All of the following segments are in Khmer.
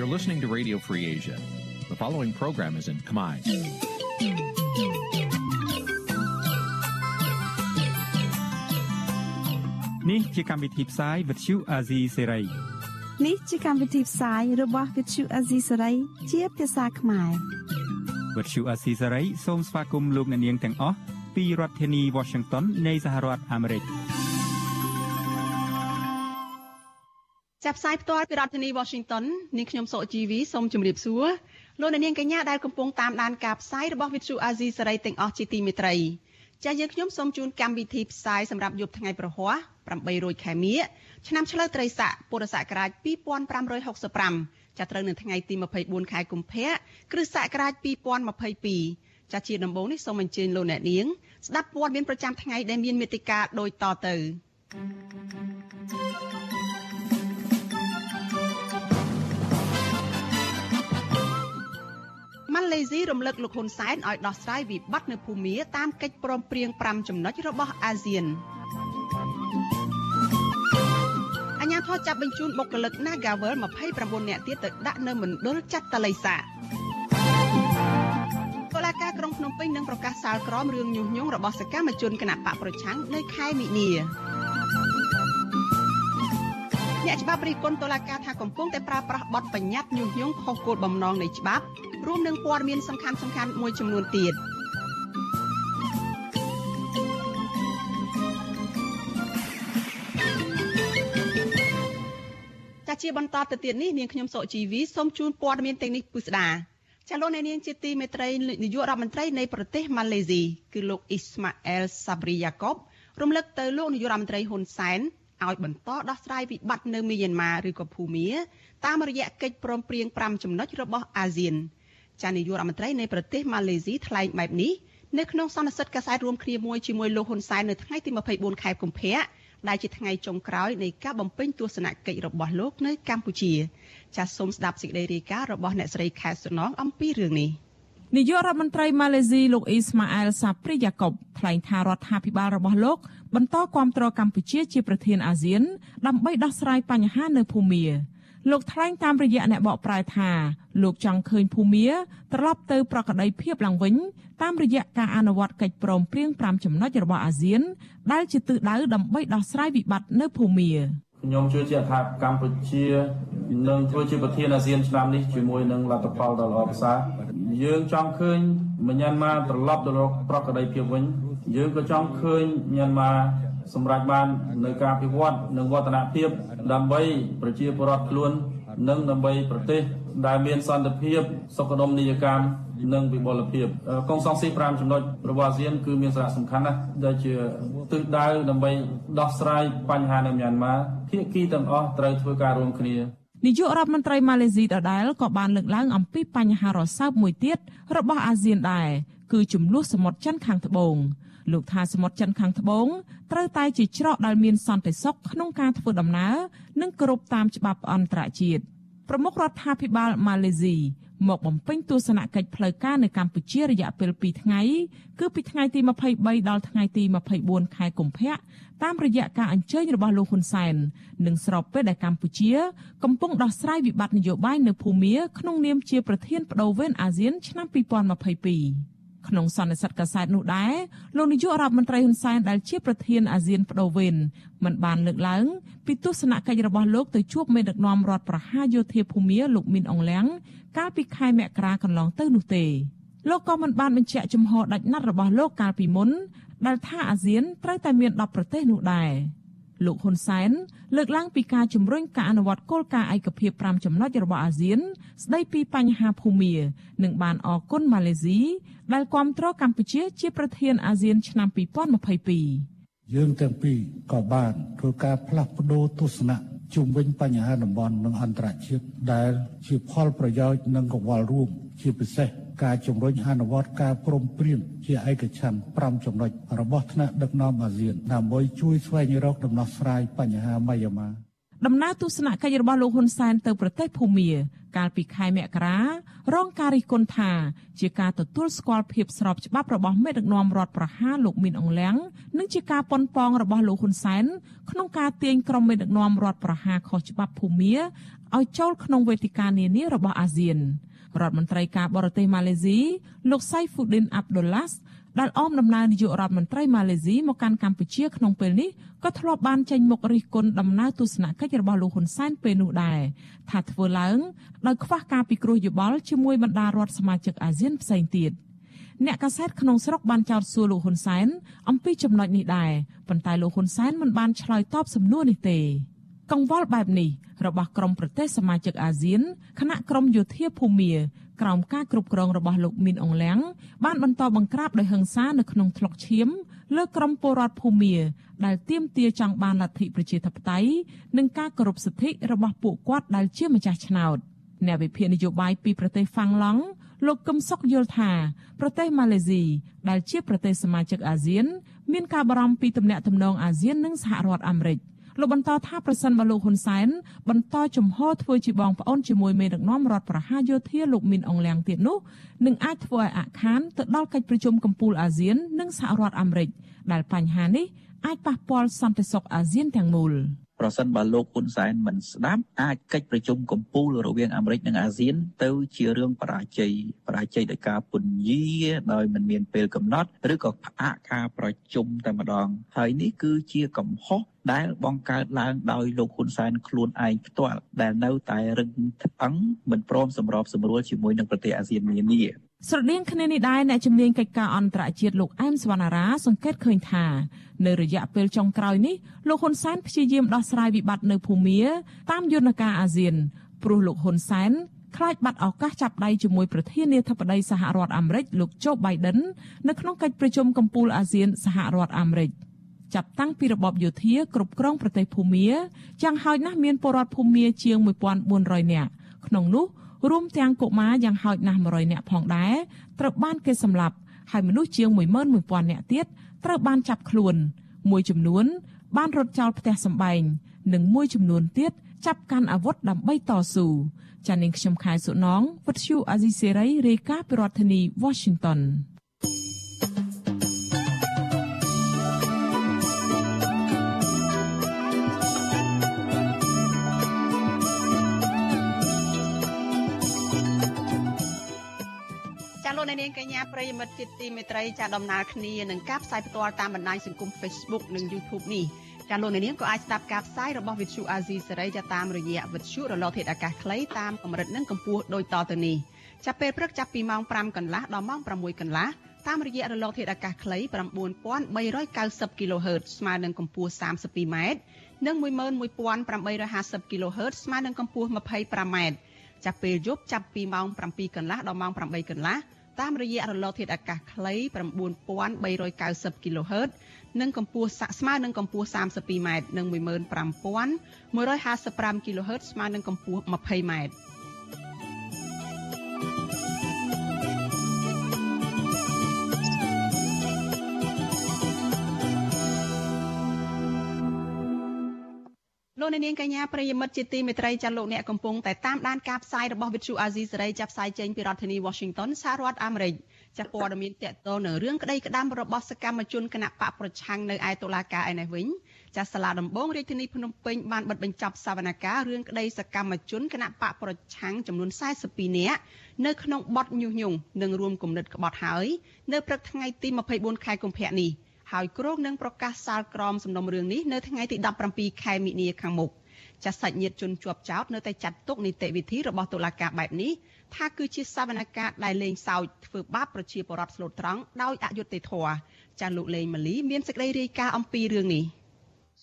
You're listening to Radio Free Asia. The following program is in Khmer. នេះជាកម្មវិធីផ្សាយ Vuthu Azizi Serai នេះជាកម្មវិធីផ្សាយរបស់ Vuthu Azizi Serai ជាភាសាខ្មែរ Vuthu Azizi Serai សូមស្វាគមន៍លោកអ្នកនាងទាំងអស់ពីរដ្ឋធានី Washington នៃសហរដ្ឋអាមេរិក។ ចាប់ផ្សាយផ្ទាល់ពីរដ្ឋធានី Washington នាងខ្ញុំសុកជីវីសូមជម្រាបសួរលោកអ្នកនាងកញ្ញាដែលកំពុងតាមដានការផ្សាយរបស់ Vithu Azizi សេរីទាំងអស់ជាទីមេត្រីចា៎យើងខ្ញុំសូមជូនកម្មវិធីផ្សាយសម្រាប់យប់ថ្ងៃប្រហ័ស800ខែមិញឆ្នាំឆ្លូវត្រីស័កពុរសករាជ2565ចាប់ត្រូវនៅថ្ងៃទី24ខែកុម្ភៈគ្រិស្តសករាជ2022ចា៎ជាដំបូងនេះសូមអញ្ជើញលោកអ្នកនាងស្ដាប់ព័ត៌មានប្រចាំថ្ងៃដែលមានមេតិការដូចតទៅ thank you ម៉ាឡេស៊ីរំលឹកលោកហ៊ុនសែនឲ្យដោះស្រាយវិបត្តិនៅភូមាតាមកិច្ចព្រមព្រៀង5ចំណុចរបស់អាស៊ានអញ្ញាធរចាប់បញ្ជូនបុគ្គលិក Nagavel 29នាក់ទៀតទៅដាក់នៅមណ្ឌលចាត់តល័យសាតុលាការក្រុងភ្នំពេញនឹងប្រកាសសាលក្រមរឿងញុះញង់របស់សកម្មជនគណបកប្រឆាំងនៅខែមិនិនា អ្នកច្បាប់រិះគន់តុលាការថាកំពុងតែប្រើប្រាស់បទបញ្ញត្តិញុះញង់ខុសគោលបំណងនៃច្បាប់រួមនឹងព័ត៌មានសំខាន់សំខាន់មួយចំនួនទៀតចាជាបន្តទៅទៀតនេះនាងខ្ញុំសុកជីវីសូមជូនព័ត៌មានទាំងនេះពិស្ដាចាលោកអ្នកនាងជាទីមេត្រីនាយករដ្ឋមន្ត្រីនៃប្រទេសម៉ាឡេស៊ីគឺលោកអ៊ីស្ម៉ាអែលសាប្រីយ៉ាកុបរំលឹកទៅលោកនាយករដ្ឋមន្ត្រីហ៊ុនសែន ឲ្យបន្តដោះស្រាយវិបត្តិនៅមីយ៉ាន់ម៉ាឬក៏ភូមាតាមរយៈកិច្ចព្រមព្រៀង5ចំណុចរបស់អាស៊ានចានាយករដ្ឋមន្ត្រីនៃប្រទេសម៉ាឡេស៊ីថ្លែងបែបនេះនៅក្នុងសន្និសីទកាសែតរួមគ្នាមួយជាមួយលោកហ៊ុនសែននៅថ្ងៃទី24ខែកុម្ភៈដែលជាថ្ងៃចុងក្រោយនៃការបំពេញទស្សនកិច្ចរបស់លោកនៅកម្ពុជាចាសសូមស្ដាប់សេចក្តីរាយការណ៍របស់អ្នកស្រីខែសុណងអំពីរឿងនេះ នាយករដ្ឋមន្ត្រីម៉ាឡេស៊ីលោកអ៊ីស្ម៉ាអែលសាព្រីយ៉ាកុបថ្លែងថារដ្ឋាភិបាលរបស់លោកបន្តគាំទ្រកម្ពុជាជាប្រធានអាស៊ាន ដើម្បីដោះស្រាយបញ្ហានៅភូមាលោកថ្លែងតាមរយៈអ្នកបកប្រែថាលោកចង់ឃើញភូមាត្រឡប់ទៅប្រក្រតីភាពឡើងវិញតាមរយៈការអនុវត្តកិច្ចព្រមព្រៀង5ចំណុចរបស់អាស៊ាន ដែលជាទិសដៅដើម្បីដោះស្រាយវិបត្តិនៅភូមា ខ្ញុំជឿជាក់ថាកម្ពុជានឹងធ្វើជាប្រធានអាស៊ានឆ្នាំនេះជាមួយនឹងលទ្ធផលដ៏ល្អប្រសើរយើងចង់ឃើញមញ្ញម៉ាត្រឡប់ទៅរកប្រក្រតីភាពវិញយើងក៏ចង់ឃើញមញ្ញម៉ាសម្រាប់បាននៅការពិវត្តនិងវឌ្ឍនភាពដើម្បីប្រជាពលរដ្ឋខ្លួន និងដើម្បីប្រទេសដែលមានសន្តិភាពសុខដុមនីយកម្ម និងវិបុលភាពកុងសង្ស៊ី5ចំណុចរបស់អាស៊ានគឺមានសារៈសំខាន់ណាស់ដែលជាទិសដៅដើម្បីដោះស្រាយបញ្ហានៅមីយ៉ាន់ម៉ាភាគីទាំងអស់ត្រូវធ្វើការរួមគ្នានាយករដ្ឋមន្ត្រីម៉ាឡេស៊ីដដែលក៏បានលើកឡើងអំពីបញ្ហារសើបមួយទៀតរបស់អាស៊ានដែរគឺចំនួនសមុទ្រចិនខាងត្បូងលោកថាសមុទ្រចិនខាងត្បូងត្រូវតែជាច្រកដែលមានសន្តិសុខក្នុងការធ្វើដំណើរនិងគោរពតាមច្បាប់អន្តរជាតិ ប្រមុខរដ្ឋាភិបាលម៉ាឡេស៊ីមកបំពេញទស្សនកិច្ចផ្លូវការនៅកម្ពុជារយៈពេល2ថ្ងៃគឺពីថ្ងៃទី23ដល់ថ្ងៃទី24ខែកុម្ភៈតាមរយៈការអញ្ជើញរបស់លោកហ៊ុនសែននិងស្របពេលដែលកម្ពុជា កំពុងដោះស្រាយវិបត្តិនយោបាយនៅភូមាក្នុងនាមជាប្រធានបដូវវេនអាស៊ានឆ្នាំ2022 ក្នុងសន្និសីទកាសែតនោះដែរលោកនាយករដ្ឋមន្ត្រីហ៊ុនសែនដែលជាប្រធានអាស៊ានបដូវវេនមិនបានលើកឡើងពីទស្សនកិច្ចរបស់លោកទៅជួបមេដឹកនាំរដ្ឋប្រហារយោធាភូមាលោកមីនអងលៀងកាលពីខែមករាកន្លងទៅនោះទេលោកក៏មិនបានបញ្ជាក់ជំហរដាច់ណាត់របស់លោកកាលពីមុនដែលថាអាស៊ានត្រូវតែមាន10ប្រទេសនោះដែរ លោកហ៊ុនសែនលើកឡើងពីការជំរុញការអនុវត្តគោលការណ៍ឯកភាព5ចំណុចរបស់អាស៊ាន ស្ដីពីបញ្ហាភូមា និងបានអរគុណម៉ាឡេស៊ីដែលគាំទ្រកម្ពុជាជាប្រធានអាស៊ានឆ្នាំ2022យើងទាំងពីរក៏បានធ្វើការផ្លាស់ប្ដូរទស្សនៈជុំវិញបញ្ហាតំបន់និងអន្តរជាតិដែលជាផលប្រយោជន៍និងកង្វល់រួមជាពិសេស ការជំរុញអនុវត្តការព្រមព្រៀងជាឯកច្ឆន្ទ5ចំណុចរបស់ថ្នាក់ដឹកនាំអាស៊ានដើម្បីជួយស្វែងរកដំណោះស្រាយបញ្ហាមីយ៉ាន់ម៉ាដំណើរទស្សនកិច្ចរបស់លោកហ៊ុនសែនទៅប្រទេសភូមា កាលពីខែមករារងការរិះគន់ថាជាការទទួលស្គាល់ភាពស្របច្បាប់របស់មេដឹកនាំរដ្ឋប្រហារលោកមីនអងលៀងនិងជាការប៉ុនប៉ងរបស់លោកហ៊ុនសែនក្នុងការទាញក្រុមមេដឹកនាំរដ្ឋប្រហារខុសច្បាប់ភូមាឲ្យចូលក្នុងវេទិកានានារបស់អាស៊ាន រដ្ឋមន្ត្រីការបរទេសម៉ាឡេស៊ីលោកសៃហ្វូឌីនអាប់ឌុលឡាស់ដែលអមដំណើរនាយករដ្ឋមន្ត្រីម៉ាឡេស៊ីមកកាន់កម្ពុជាក្នុងពេលនេះក៏ធ្លាប់បានចេញមុខរិះគន់ដំណើរទស្សនកិច្ចរបស់លោកហ៊ុនសែនពេលនោះដែរថាធ្វើឡើងដោយខ្វះការពិគ្រោះយោបល់ជាមួយបណ្ដារដ្ឋសមាជិកអាស៊ានផ្សេងទៀតអ្នកកាសែតក្នុងស្រុកបានចោទសួរលោកហ៊ុនសែនអំពីចំណុចនេះដែរប៉ុន្តែលោកហ៊ុនសែនមិនបានឆ្លើយតបសំណួរនេះទេ កង្វល់បែបនេះរបស់ក្រមប្រទេសសមាជិកអាស៊ានគណៈក្រមយោធាភូមាក្រោមការគ្រប់គ្រងរបស់លោកមីនអងលៀងបានបន្តបង្ក្រាបដោយហិង្សានៅក្នុងថ្លុកឈាមលើក្រមពលរដ្ឋភូមាដែលទាមទារចង់បានលទ្ធិប្រជាធិបតេយ្យនិងការគោរពសិទ្ធិរបស់ពួកគាត់ដែលជាម្ចាស់ឆ្នោតអ្នកវិភាគនយោបាយពីប្រទេសហ្វាំងឡង់លោកកឹមសុខយល់ថាប្រទេសម៉ាឡេស៊ីដែលជាប្រទេសសមាជិកអាស៊ាន មានការបារម្ភពីទំនាក់ទំនងអាស៊ាននិងសហរដ្ឋអាមេរិក លោកបន្តថាប្រសិនបើលោកហ៊ុនសែនបន្តជំហរធ្វើជាបងប្អូនជាមួយមេដឹកនាំរដ្ឋប្រហារយោធាលោកមីនអងលៀងទៀតនោះនឹងអាចធ្វើឲ្យអាក់ខានទៅដល់កិច្ចប្រជុំកំពូលអាស៊ាន និងសហរដ្ឋអាមេរិកដែលបញ្ហានេះអាចប៉ះពាល់សន្តិសុខអាស៊ានទាំងមូលប្រសិនបើលោកហ៊ុនសែនមិនស្ដាប់អាចកិច្ចប្រជុំកំពូលរវាងអាមេរិកនិងអាស៊ាន ទៅជារឿងបរាជ័យបរាជ័យដោយការពន្យាដោយមិនមានពេលកំណត់ឬក៏ផ្អាកការប្រជុំតែម្ដងហើយនេះគឺជាកំហុស ដែលបង្កើតឡើងដោយលោកហ៊ុនសែនខ្លួនឯងផ្ទាល់ដែលនៅតែរឹងត្អឹងមិនព្រមសម្របសម្រួលជាមួយនឹងប្រទេសអាស៊ាននានាស្រដៀងគ្នានេះដែរអ្នកជំនាញកិច្ចការអន្តរជាតិលោកអែមសវណ្ណារាសង្កេតឃើញថានៅរយៈពេលចុងក្រោយនេះលោកហ៊ុនសែនព្យាយាមដោះស្រាយវិបត្តិនៅភូមាតាមយន្តការអាស៊ានព្រោះលោកហ៊ុនសែនខ្លាចបាត់ឱកាសចាប់ដៃជាមួយប្រធានាធិបតីសហរដ្ឋអាមេរិកលោកโจ Biden នៅក្នុងកិច្ចប្រជុំកំពូលអាស៊ានសហរដ្ឋអាមេរិក ចាប់តាំងពីរបបយោធាគ្រប់គ្រងប្រទេសភូមាយ៉ាងហោចណាស់មានពលរដ្ឋភូមាជាង1400នាក់ក្នុងនោះរួមទាំងកុមារយ៉ាងហោចណាស់100នាក់ផងដែរត្រូវបានគេសម្លាប់ហើយមនុស្សជាង11000នាក់ទៀតត្រូវបានចាប់ខ្លួន មួយចំនួន បានរត់ចោលផ្ទះសម្បែងនិងមួយចំនួនទៀតចាប់កាន់អាវុធដើម្បីតស៊ូចានាងខ្ញុំខែសុណងវិទ្យុអាស៊ីសេរីរាយការណ៍ពីរដ្ឋធានី Washington រិយមិត្តជាទីមេត្រីចាដំណើរគ្នានឹងការផ្សាយផ្ទាល់តាមបណ្ដាញសង្គម Facebook និង YouTube នេះចាលោកអ្នកនាងក៏អាចស្ដាប់ការផ្សាយរបស់ Vithu Azizi សេរីចាតាមរយៈវិទ្យុរលកធាតុអាកាសខ្លីតាមកម្រិតនិងកម្ពស់ដូចតទៅនេះចាប់ពេលព្រឹកចាប់ពីម៉ោង5កន្លះដល់ម៉ោង6កន្លះតាមរយៈរលកធាតុអាកាសខ្លី9390 kHz ស្មើនឹងកម្ពស់ 32m និង11850 kHz ស្មើនឹងកម្ពស់ 25m ចាប់ពេលយប់ចាប់ពីម៉ោង7កន្លះដល់ម៉ោង8កន្លះ តាមរយៈរលកធាតុអាកាសខ្លី9390 kHz និងកម្ពស់ស្មើនឹងកម្ពស់ 32m និង15155 kHz ស្មើនឹងកម្ពស់ 20m លោកនាងកញ្ញាប្រិយមិត្តជាទីមេត្រីចាលោកអ្នកកំពុងតែតាមដានការផ្សាយរបស់ Vithu Azizi សេរីចាប់ផ្សាយចេញពីរដ្ឋធានី Washington សហរដ្ឋអាមេរិកចាព័ត៌មានតកតនៅរឿងក្តីក្តាំរបស់សកម្មជនគណៈបកប្រឆាំងនៅឯតុលាការឯនេះវិញចាសាលាដំបងរាជធានីភ្នំពេញបានបិទបញ្ចប់សវនកម្មរឿងក្តីសកម្មជនគណៈបកប្រឆាំងចំនួន42នាក់នៅក្នុងបទញុះញង់និងរួមគំនិតក្បត់ហើយនៅព្រឹកថ្ងៃទី24ខែកុម្ភៈនេះ ហើយគ្រោងនឹងប្រកាសសាលក្រមសំណុំរឿងនេះនៅថ្ងៃទី17ខែមិនិនាខាងមុខចាសសាច់ញាតិជនជាប់ចោតនៅតែចាត់ទុកនីតិវិធីរបស់តុលាការបែបនេះថាគឺជាសវនកម្មដែលលេងសើចធ្វើបាបប្រជាពលរដ្ឋស្លូតត្រង់ដោយអយុត្តិធម៌ចាសលោកលេងម៉ាលីមានសេចក្តីរាយការណ៍អំពីរឿងនេះ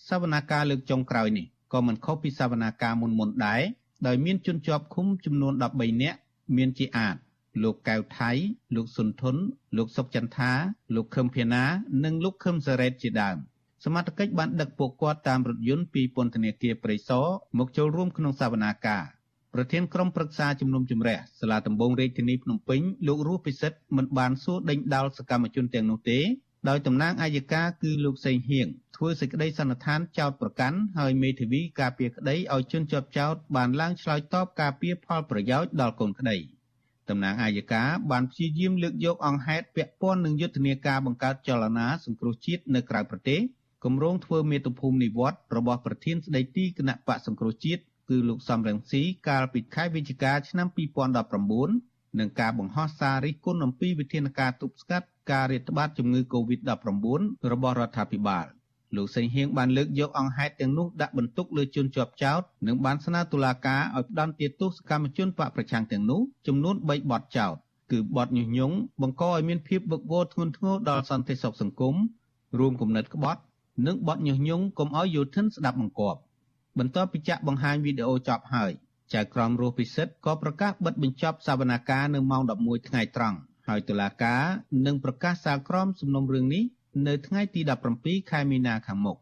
សវនកម្មលើកចុងក្រោយនេះក៏មិនខុសពីសវនកម្មមុនមុនដែរដោយមានជនជាប់ឃុំចំនួន13នាក់មានជាអាច លោកកៅថៃ លោកសុនធុនលោកសុកចន្ទថា លោកខឹមភាណា និងលោកខឹមសារ៉េតជាដើមសមត្ថកិច្ចបានដឹកពួកគាត់តាមរថយន្តពីពន្ធនាគារព្រៃសរមកចូលរួមក្នុងសវនាការប្រធានក្រុមប្រឹក្សាជំនុំជម្រះសាលាដំបងរាជធានីភ្នំពេញលោករស់ពិសិដ្ឋមិនបានសួរដេញដោលសកម្មជនទាំងនោះទេដោយតំណាងអាយកាគឺលោកសេងហៀងធ្វើសេចក្តីសន្និដ្ឋានចោតប្រកាន់ហើយមេធាវីការពារក្តីឲ្យជនជាប់ចោតបានឡើងឆ្លើយតបការពារផលប្រយោជន៍ដល់កូនក្តី តំណាងអាយកាបានព្យាយាមលើកយកអង្គហេតុពាក់ព័ន្ធនឹងយុទ្ធនាការបង្កើតចលនាសង្គ្រោះជាតិនៅក្រៅប្រទេសគម្រោងធ្វើមាតុភូមិនិវត្តរបស់ប្រធានស្ដីទីគណៈបកសង្គ្រោះជាតិគឺលោកសំរងស៊ីកាលពីខែវិច្ឆិកាឆ្នាំ2019នឹងការបង្ហោះសាររិះគន់អំពីវិធានការទប់ស្កាត់ការរាតត្បាតជំងឺ Covid-19 របស់រដ្ឋាភិបាល លោកសេងហៀងបានលើកយកអង្គហេតុទាំងនោះដាក់បន្ទុកលើជនជាប់ចោតនិងបានស្នើតុលាការឲ្យផ្តន្ទាទោសកម្មជនបកប្រឆាំងទាំងនោះចំនួន3បទចោតគឺបទញុះញង់បង្កឲ្យមានភាពវឹកវរធ្ងន់ធ្ងរដល់សន្តិសុខសង្គមរួមគំនិតក្បត់និងបទញុះញង់កុំឲ្យយោធិនស្ដាប់បង្គាប់បន្ទាប់ពីចាក់បង្ហាញវីដេអូចប់ហើយចៅក្រមរស់ពិសិដ្ឋក៏ប្រកាសបិទបញ្ចប់សវនកម្មនៅម៉ោង11ថ្ងៃត្រង់ហើយតុលាការនឹងប្រកាសសាលក្រមសំណុំរឿងនេះ នៅថ្ងៃទី17ខែមីនាខាងមុខ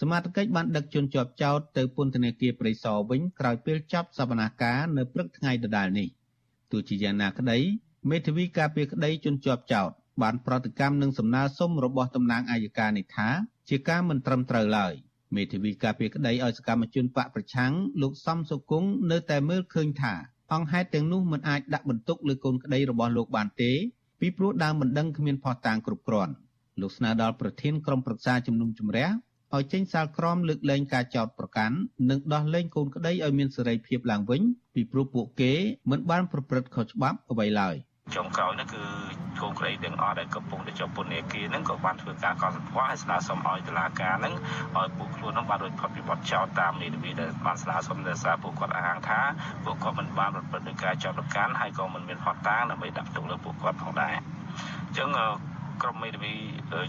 សមាជិកបានដឹកជនជាប់ចោតទៅពន្ធនាគារព្រៃសរវិញក្រោយពេលចប់សវនកម្មនៅព្រឹកថ្ងៃដដែលនេះទោះជាយ៉ាងណាក្តីមេធាវីការពារក្តីជនជាប់ចោតបានប្រតិកម្មនឹងសំណើសុំរបស់តំណាងអាយកានេះថាជាការមិនត្រឹមត្រូវឡើយមេធាវីការពារក្តីឲ្យសកម្មជនបកប្រឆាំងលោកសំសុគង្គនៅតែមើលឃើញថាអង្គហេតុទាំងនោះមិនអាចដាក់បន្ទុកលើកូនក្តីរបស់លោកបានទេពីព្រោះដើមមិនដឹងគ្មានផុសតាងគ្រប់គ្រាន់ លោកស្នើដល់ប្រធានក្រុមប្រឹក្សាជំនុំជម្រះឲ្យចេញសាលក្រមលើកលែងការចោទប្រកាន់និងដោះលែងកូនក្តីឲ្យមានសេរីភាពឡើងវិញពីព្រោះពួកគេមិនបានប្រព្រឹត្តខុសច្បាប់អ្វីឡើយចុងក្រោយនោះគឺកូនក្រីទាំងអស់ដែលកំពុងតែជាប់ពន្ធនាគារហ្នឹងក៏បានធ្វើការកត់សម្គាល់ហើយស្នើសុំឲ្យតុលាការហ្នឹងឲ្យពួកខ្លួនហ្នឹងបានរួចផុតពីបទចោទតាមនីតិវិធីដែលបានស្នើសុំដោយសារពួកគាត់អះអាងថាពួកគាត់មិនបានប្រព្រឹត្តដោយការចោទប្រកាន់ហើយក៏មិនមានផុសតាងដើម្បីដាក់ទុកលើពួកគាត់ផងដែរអញ្ចឹង ក្រុមមេធាវី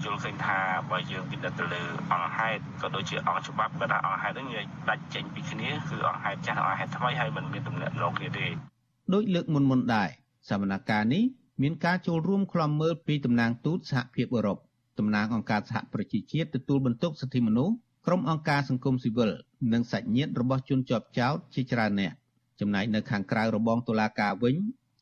យល់ឃើញថាបើយើងពិនិត្យទៅលើអង្គហេតុក៏ដូចជាអង្គច្បាប់គាត់ថាអង្គហេតុហ្នឹងវាដាច់ចេញពីគ្នាគឺអង្គហេតុចាស់អង្គហេតុថ្មីហើយមិនមានទំនាក់ទំនងគ្នាទេដោយលើកមុនមុនដែរសវនកម្មនេះមានការចូលរួមខ្លំមើលពីតំណាងទូតសហភាពអឺរ៉ុបតំណាងអង្គការសហប្រជាជាតិទទួលបន្ទុកសិទ្ធិមនុស្សក្រុមអង្គការសង្គមស៊ីវិលនិងសាច់ញាតិរបស់ជនជាប់ចោតជាច្រើនអ្នកចំណែកនៅខាងក្រៅរបងតុលាការវិញ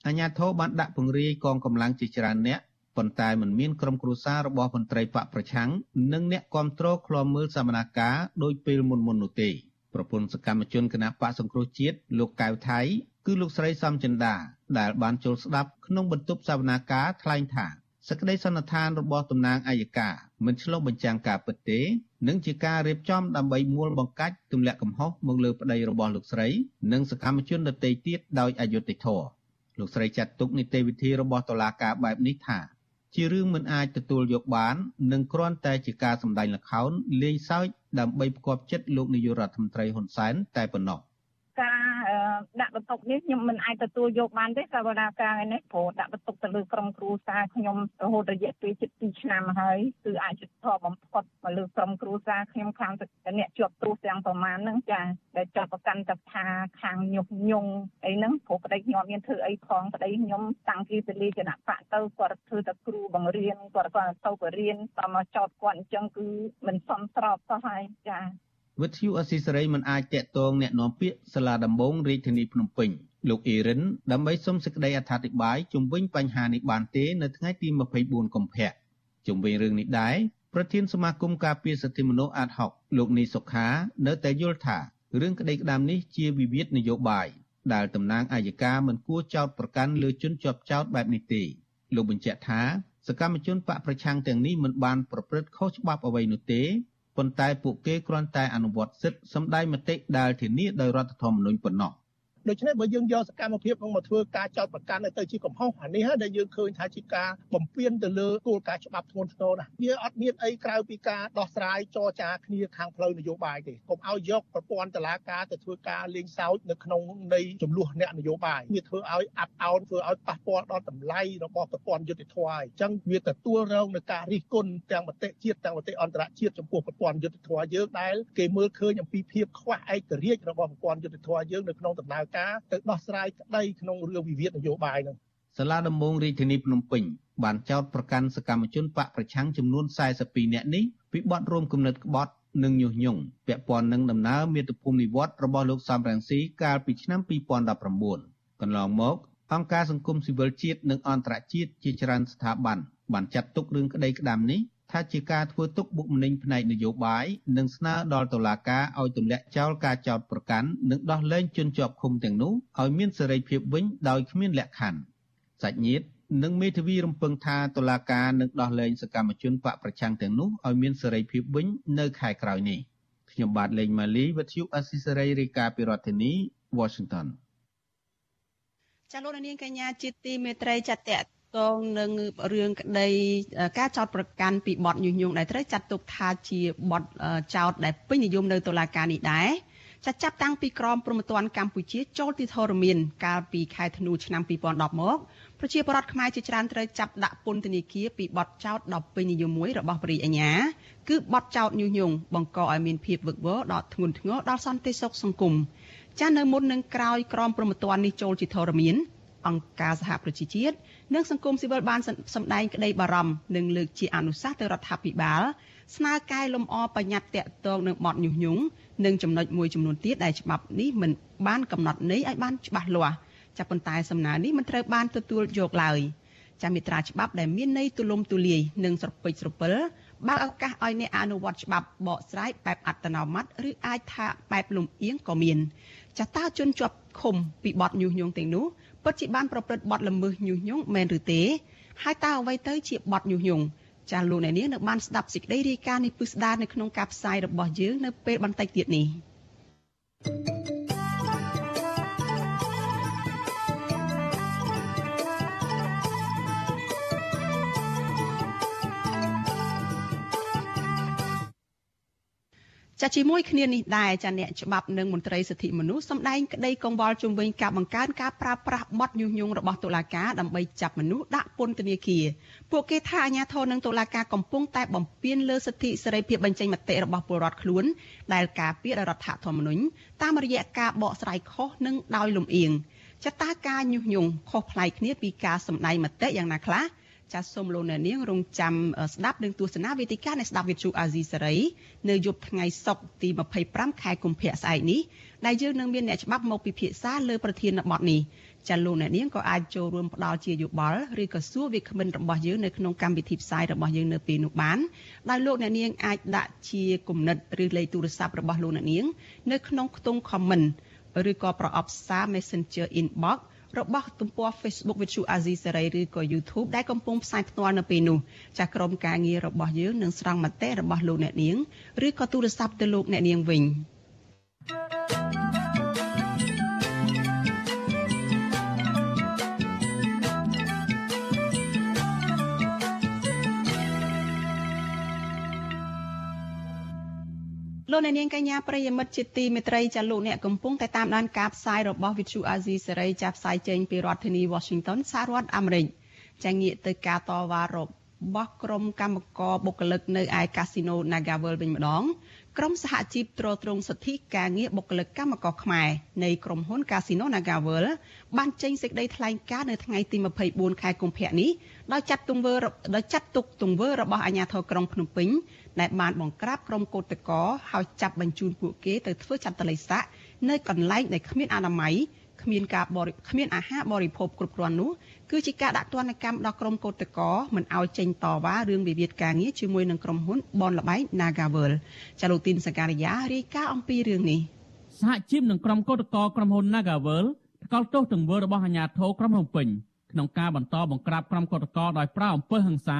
អាជ្ញាធរបានដាក់ពង្រាយកងកម្លាំងជាច្រើនអ្នក ប៉ុន្តែមិនមានក្រុមគ្រួសាររបស់មន្ត្រីបកប្រឆាំងនិងអ្នកគ្រប់គ្រងឃ្លាំមើលសកម្មភាពដោយពេលមុនមុននោះទេប្រពន្ធសកម្មជនគណៈបកសង្គ្រោះជាតិលោកកៅថៃគឺលោកស្រីសំចិន្តាដែលបានចូលស្ដាប់ក្នុងបន្ទប់សវនាការថ្លែងថាសក្តីសន្និដ្ឋានរបស់តំណាងអัยការមិនឆ្លុះបញ្ចាំងការពិតទេនិងជាការរៀបចំដើម្បីមួលបង្កាច់ទម្លាក់កំហុសមកលើប្តីរបស់លោកស្រី និងសកម្មជនដទៃទៀតដោយអយុត្តិធម៌លោកស្រីចាត់ទុកនីតិវិធីរបស់តុលាការបែបនេះថា ជារឿងមិនអាចទទួលយកបាននិងគ្រាន់តែជាការសម្ដែងល្ខោនលេងសើចដើម្បីផ្គប់ចិត្តលោកនាយករដ្ឋមន្ត្រីហ៊ុនសែនតែប៉ុណ្ណោះ ដាក់បន្ទុកនេះខ្ញុំមិនអាចទទួលយកបានទេសវនាការនេះព្រោះដាក់បន្ទុកទៅលើក្រុមគ្រួសារខ្ញុំរហូតរយៈពេលជិត2ឆ្នាំហើយគឺអាចជិតធបំផុតមកលើក្រុមគ្រួសារខ្ញុំខាងអ្នកជាប់ទោសទាំងប្រមាណហ្នឹងចាដែលចាប់ប្រកាន់តថាខាងញុះញង់អីហ្នឹងព្រោះប្តីខ្ញុំមានធ្វើអីផងប្តីខ្ញុំតាំងពីទលីគណៈបកទៅគាត់ធ្វើតែគ្រូបង្រៀនគាត់គាត់ទៅបរៀនតមកចោតគាត់អញ្ចឹងគឺមិនសមស្របសោះហើយចា វិទ្យុអស៊ីសេរីមិនអាចតាក់ទងแนะនាំពាក្យសាលាដំបងរាជធានីភ្នំពេញលោកអ៊ីរិនដើម្បីសុំសេចក្តីអធិប្បាយជុំវិញបញ្ហានេះបានទេនៅថ្ងៃទី24កុម្ភៈជុំវិញរឿងនេះដែរប្រធានសមាគមការពារសិទ្ធិមនុស្សអាតហុកលោកនីសុខានៅតែយល់ថារឿងក្តីក្តាមនេះជាវិវាទនយោបាយដែលតំណាងអាយកាមិនគួរចោទប្រកាន់លើជនជាប់ចោទបែបនេះទេលោកបញ្ជាក់ថាសកម្មជនបកប្រឆាំងទាំងនេះមិនបានប្រព្រឹត្តខុសច្បាប់អ្វីនោះទេ ប៉ុន្តែពួកគេគ្រាន់តែអនុវត្តសិទ្ធិសម្ដែងមតិដែលធានាដោយរដ្ឋធម្មនុញ្ញប៉ុណ្ណោះ។ ដូច្នេះបើយើងយកសកម្មភាពនឹងមកធ្វើការចោតប្រកាន់ទៅជាកំហុសអានេះហើយដែលយើងឃើញថាជាការបំពានទៅលើគោលការណ៍ច្បាប់ធ្ងន់ធ្ងរណាស់វាអត់មានអីក្រៅពីការដោះស្រាយចរចាគ្នាខាងផ្លូវនយោបាយទេកុំឲ្យយកប្រព័ន្ធតឡាការទៅធ្វើការលេងសើចនៅក្នុងនៃចំនួនអ្នកនយោបាយវាធ្វើឲ្យអាប់អោនធ្វើឲ្យប៉ះពាល់ដល់តម្លៃរបស់ប្រព័ន្ធយុតិធធម៌ហើយអញ្ចឹងវាទទួលរងនឹងការរិះគន់ទាំងមតិជាតិទាំងមតិអន្តរជាតិចំពោះប្រព័ន្ធយុតិធធម៌យើងដែលគេមើលឃើញអំពីភាពខ្វះឯករាជ្យរបស់ប្រព័ន្ធយុតិធធម៌យើងនៅក្នុងដំណើរការទៅដោះស្រាយក្តីក្នុងរឿងវិវាទនយោបាយនោះសាលាដំបងរាជធានីភ្នំពេញបានចោទប្រកាន់សកម្មជនបកប្រឆាំងចំនួន42នាក់នេះពីបទរួមគំនិតក្បត់និងញុះញង់ពាក់ព័ន្ធនឹងដំណើរមាតុភូមិនិវត្តរបស់លោកសំរងស៊ីកាលពីឆ្នាំ2019កន្លងមកអង្គការសង្គមស៊ីវិលជាតិនិងអន្តរជាតិជាច្រើនស្ថាប័នបានចាត់ទុករឿងក្តីក្តាមនេះ ថាជាការធ្វើទុកបុកម្នេញផ្នែកនយោបាយនិងស្នើដល់តុលាការឲ្យទម្លាក់ចោលការចោទប្រកាន់និងដោះលែងជនជាប់ឃុំទាំងនោះឲ្យមានសេរីភាពវិញដោយគ្មានលក្ខខណ្ឌសាច់ញាតិនិងមេធាវីរំពឹងថាតុលាការនឹងដោះលែងសកម្មជនបកប្រឆាំងទាំងនោះឲ្យមានសេរីភាពវិញនៅខែក្រោយនេះខ្ញុំបាទលេងម៉ាលីវិទ្យុអស៊ីសេរីរាយការណ៍ពីរដ្ឋធានី Washington ចាលោកនាងកញ្ញាជាទីមេត្រីចាត់ត កងនឹងរឿងក្តីការចោតប្រកាន់ពីបទញុះញង់ដែលត្រូវចាត់ទុកថាជាបទចោតដែលពេញនិយមនៅតុលាការនេះដែរចាត់ចាប់តាំងពីក្រមព្រហ្មទណ្ឌកម្ពុជាចូលទីធរមាន កាលពីខែធ្នូឆ្នាំ2010មកប្រជាពលរដ្ឋខ្មែរជាច្រើនត្រូវចាប់ដាក់ពន្ធនាគារពីបទចោតដ៏ពេញនិយមមួយរបស់ព្រះរាជអាជ្ញាគឺបទចោតញុះញង់បង្កឲ្យមានភាពវឹកវរដល់ធ្ងន់ធ្ងរដល់សន្តិសុខសង្គមចានៅមុននឹងក្រោយក្រមព្រហ្មទណ្ឌនេះចូលជាធរមាន អង្គការសហប្រជាជាតិនិងសង្គមស៊ីវិលបានសម្ដែងក្តីបារម្ភនិងលើកជាអនុសាសន៍ទៅរដ្ឋាភិបាលស្នើកែលម្អបញ្ញត្តិតាក់ទងនឹងបទញុះញង់និងចំណុចមួយចំនួនទៀតដែលច្បាប់នេះមិនបានកំណត់ន័យឲ្យបានច្បាស់លាស់ចាប់ប៉ុន្តែសំណើនេះមិនត្រូវបានទទួលយកឡើយចាំមិត្រាច្បាប់ដែលមានន័យទូលំទូលាយនិងស្រពេចស្រពិលបើកឱកាសឲ្យអ្នកអនុវត្តច្បាប់បកស្រាយបែបអត្តនោម័តឬអាចថាបែបលំអៀងក៏មានចាតើជនជាប់ឃុំពីបទញុះញង់ទាំងនោះ ពិតជាបានប្រព្រឹត្តបទល្មើសញុះញង់មែនឬទេហើយតើអ្វីទៅជាបទញុះញង់ចាលោកអ្នកនាងនៅបានស្ដាប់សេចក្តីរាយការណ៍នេះពិស្ដារនៅក្នុងការផ្សាយរបស់យើងនៅពេលបន្តិចទៀតនេះ thank you ចាជាមួយគ្នានេះដែរចាអ្នកច្បាប់និងមន្ត្រីសិទ្ធិមនុស្សសម្ដែងក្តីកង្វល់ជំវិញការបង្កើនការប្រើប្រាស់បទញុះញង់របស់តុលាការដើម្បីចាប់មនុស្សដាក់ពន្ធនាគារពួកគេថាអាញាធរនិងតុលាការកំពុងតែបំពានលើសិទ្ធិសេរីភាពបញ្ចេញមតិរបស់ពលរដ្ឋខ្លួនដែលការពាររដ្ឋធម្មនុញ្ញតាមរយៈការបកស្រាយខុសនិងដោយលំអៀងចតាការញុះញង់ខុសប្លែកគ្នាពីការសម្ដែងមតិយ៉ាងណាខ្លះ ចាសសូមលោកអ្នកនាងរងចាំស្ដាប់នឹងទស្សនាវេទិកានៃស្ដាប់វិទ្យុអាស៊ីសេរីនៅយប់ថ្ងៃសុក្រទី25ខែកុម្ភៈស្អែកនេះដែលយើងនឹងមានអ្នកច្បាប់មកពិភាក្សាលើប្រធានបទនេះចាលោកអ្នកនាងក៏អាចចូលរួមផ្ដល់ជាយោបល់ឬក៏សួរវាគ្មិនរបស់យើងនៅក្នុងកម្មវិធីផ្សាយរបស់យើងនៅពេលនោះបានដោយលោកអ្នកនាងអាចដាក់ជាគំនិតឬលេខទូរស័ព្ទរបស់លោកអ្នកនាង នៅក្នុងខ្ទង់ comment ឬក៏ប្រអប់សារ Messenger inbox របស់ទំព័រ Facebook វិទ្យុអាស៊ីសេរីឬក៏ YouTube ដែលកំពុងផ្សាយផ្ទាល់នៅពេលនោះចាស់ក្រុមការងាររបស់យើងនឹងស្រង់មតិរបស់លោកអ្នកនាងឬក៏ទូរស័ព្ទទៅលោកអ្នកនាងវិញ។ លោកអ្នកនាងកញ្ញាប្រិយមិត្តជាទីមេត្រីចាលោកអ្នកកំពុងតែតាមដានការផ្សាយរបស់ Vithu Azizi សេរីចាប់ផ្សាយចេញពីរដ្ឋធានី Washington សហរដ្ឋអាមេរិកចាងាកទៅការតវ៉ារបស់ក្រុមកម្មករបុគ្គលិកនៅឯកាស៊ីណូ Nagavel វិញម្ដងក្រុមសហជីពត្រួតត្រងសិទ្ធិការងារបុគ្គលិកកម្មករខ្មែរនៃក្រុមហ៊ុន Casino Nagavel បានចេញសេចក្តីថ្លែងការណ៍នៅថ្ងៃទី24ខែកុម្ភៈនេះ ដោយចាត់ទង្វើដោយចាត់ទុកទង្វើរបស់អាជ្ញាធរក្រុងភ្នំពេញដែលបានបង្ក្រាបក្រុមកោតក្រហើយចាប់បញ្ជូនពួកគេទៅធ្វើចន្ទល័យស័កនៅកន្លែងដែលគ្មានអនាម័យគ្មានការបរិគ្មានអាហារបរិភោគគ្រប់គ្រាន់នោះគឺជាការដាក់ទណ្ឌកម្មដល់ក្រុមកោតក្រមិនឲ្យចេញតវ៉ារឿងវិវាទការងារជាមួយនឹងក្រុមហ៊ុនបនលបែង Nagavel ចាលោកទីនសការីយ៉ារាយការណ៍អំពីរឿងនេះសហជីពនឹងក្រុមកោតក្រក្រុមហ៊ុន Nagavel ថ្កោលទោសទង្វើរបស់អាជ្ញាធរក្រុងភ្នំពេញ ក្នុងការបន្តបង្ក្រាបក្រុមកោតក្រដោយប្រើអំពើហិង្សា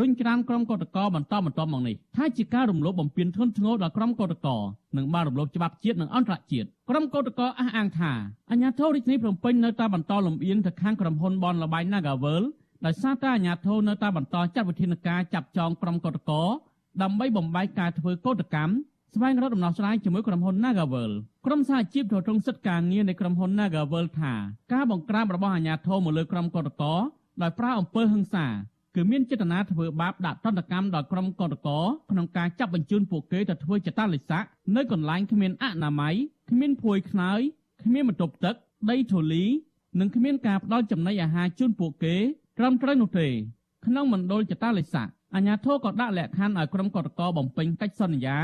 រុញច្រានក្រុមកោតក្របន្តបន្តមកនេះថាជាការរំលោភបំពានធ្ងន់ធ្ងរដល់ក្រុមកោតក្រនិងបានរំលោភច្បាប់ជាតិនិងអន្តរជាតិក្រុមកោតក្រអះអាងថាអាជ្ញាធររាជធានីភ្នំពេញនៅតែបន្តលំអៀងទៅខាងក្រុមហ៊ុនបនលបែង Nagavel ដោយសារតែអាជ្ញាធរនៅតែបន្តចាត់វិធានការចាប់ចងក្រុមកោតក្រដើម្បីបំបែកការធ្វើកោតកម្ម ស្វែងរកដំណោះស្រាយជាមួយក្រុមហ៊ុន Nagavel ក្រុមសហជីពទ្រទ្រង់សិទ្ធិការងារនៃក្រុមហ៊ុន Nagavel ថាការបង្ក្រាបរបស់អាជ្ញាធរមកលើក្រុមកោតក្រដោយប្រើអំពើហិង្សាគឺមានចេតនាធ្វើបាបដាក់ទណ្ឌកម្មដល់ក្រុមកោតក្រក្នុងការចាប់បញ្ជូនពួកគេទៅធ្វើចតាលិស័កនៅកន្លែងគ្មានអនាម័យគ្មានភួយខ្នើយគ្មានបន្ទប់ទឹកដីធូលី និងគ្មានការផ្ដល់ចំណីអាហារជូនពួកគេត្រឹមត្រូវនោះទេក្នុងមណ្ឌលចតាលិស័កអាជ្ញាធរក៏ដាក់លក្ខខណ្ឌឲ្យក្រុមកោតក្របំពេញកិច្ចសន្យា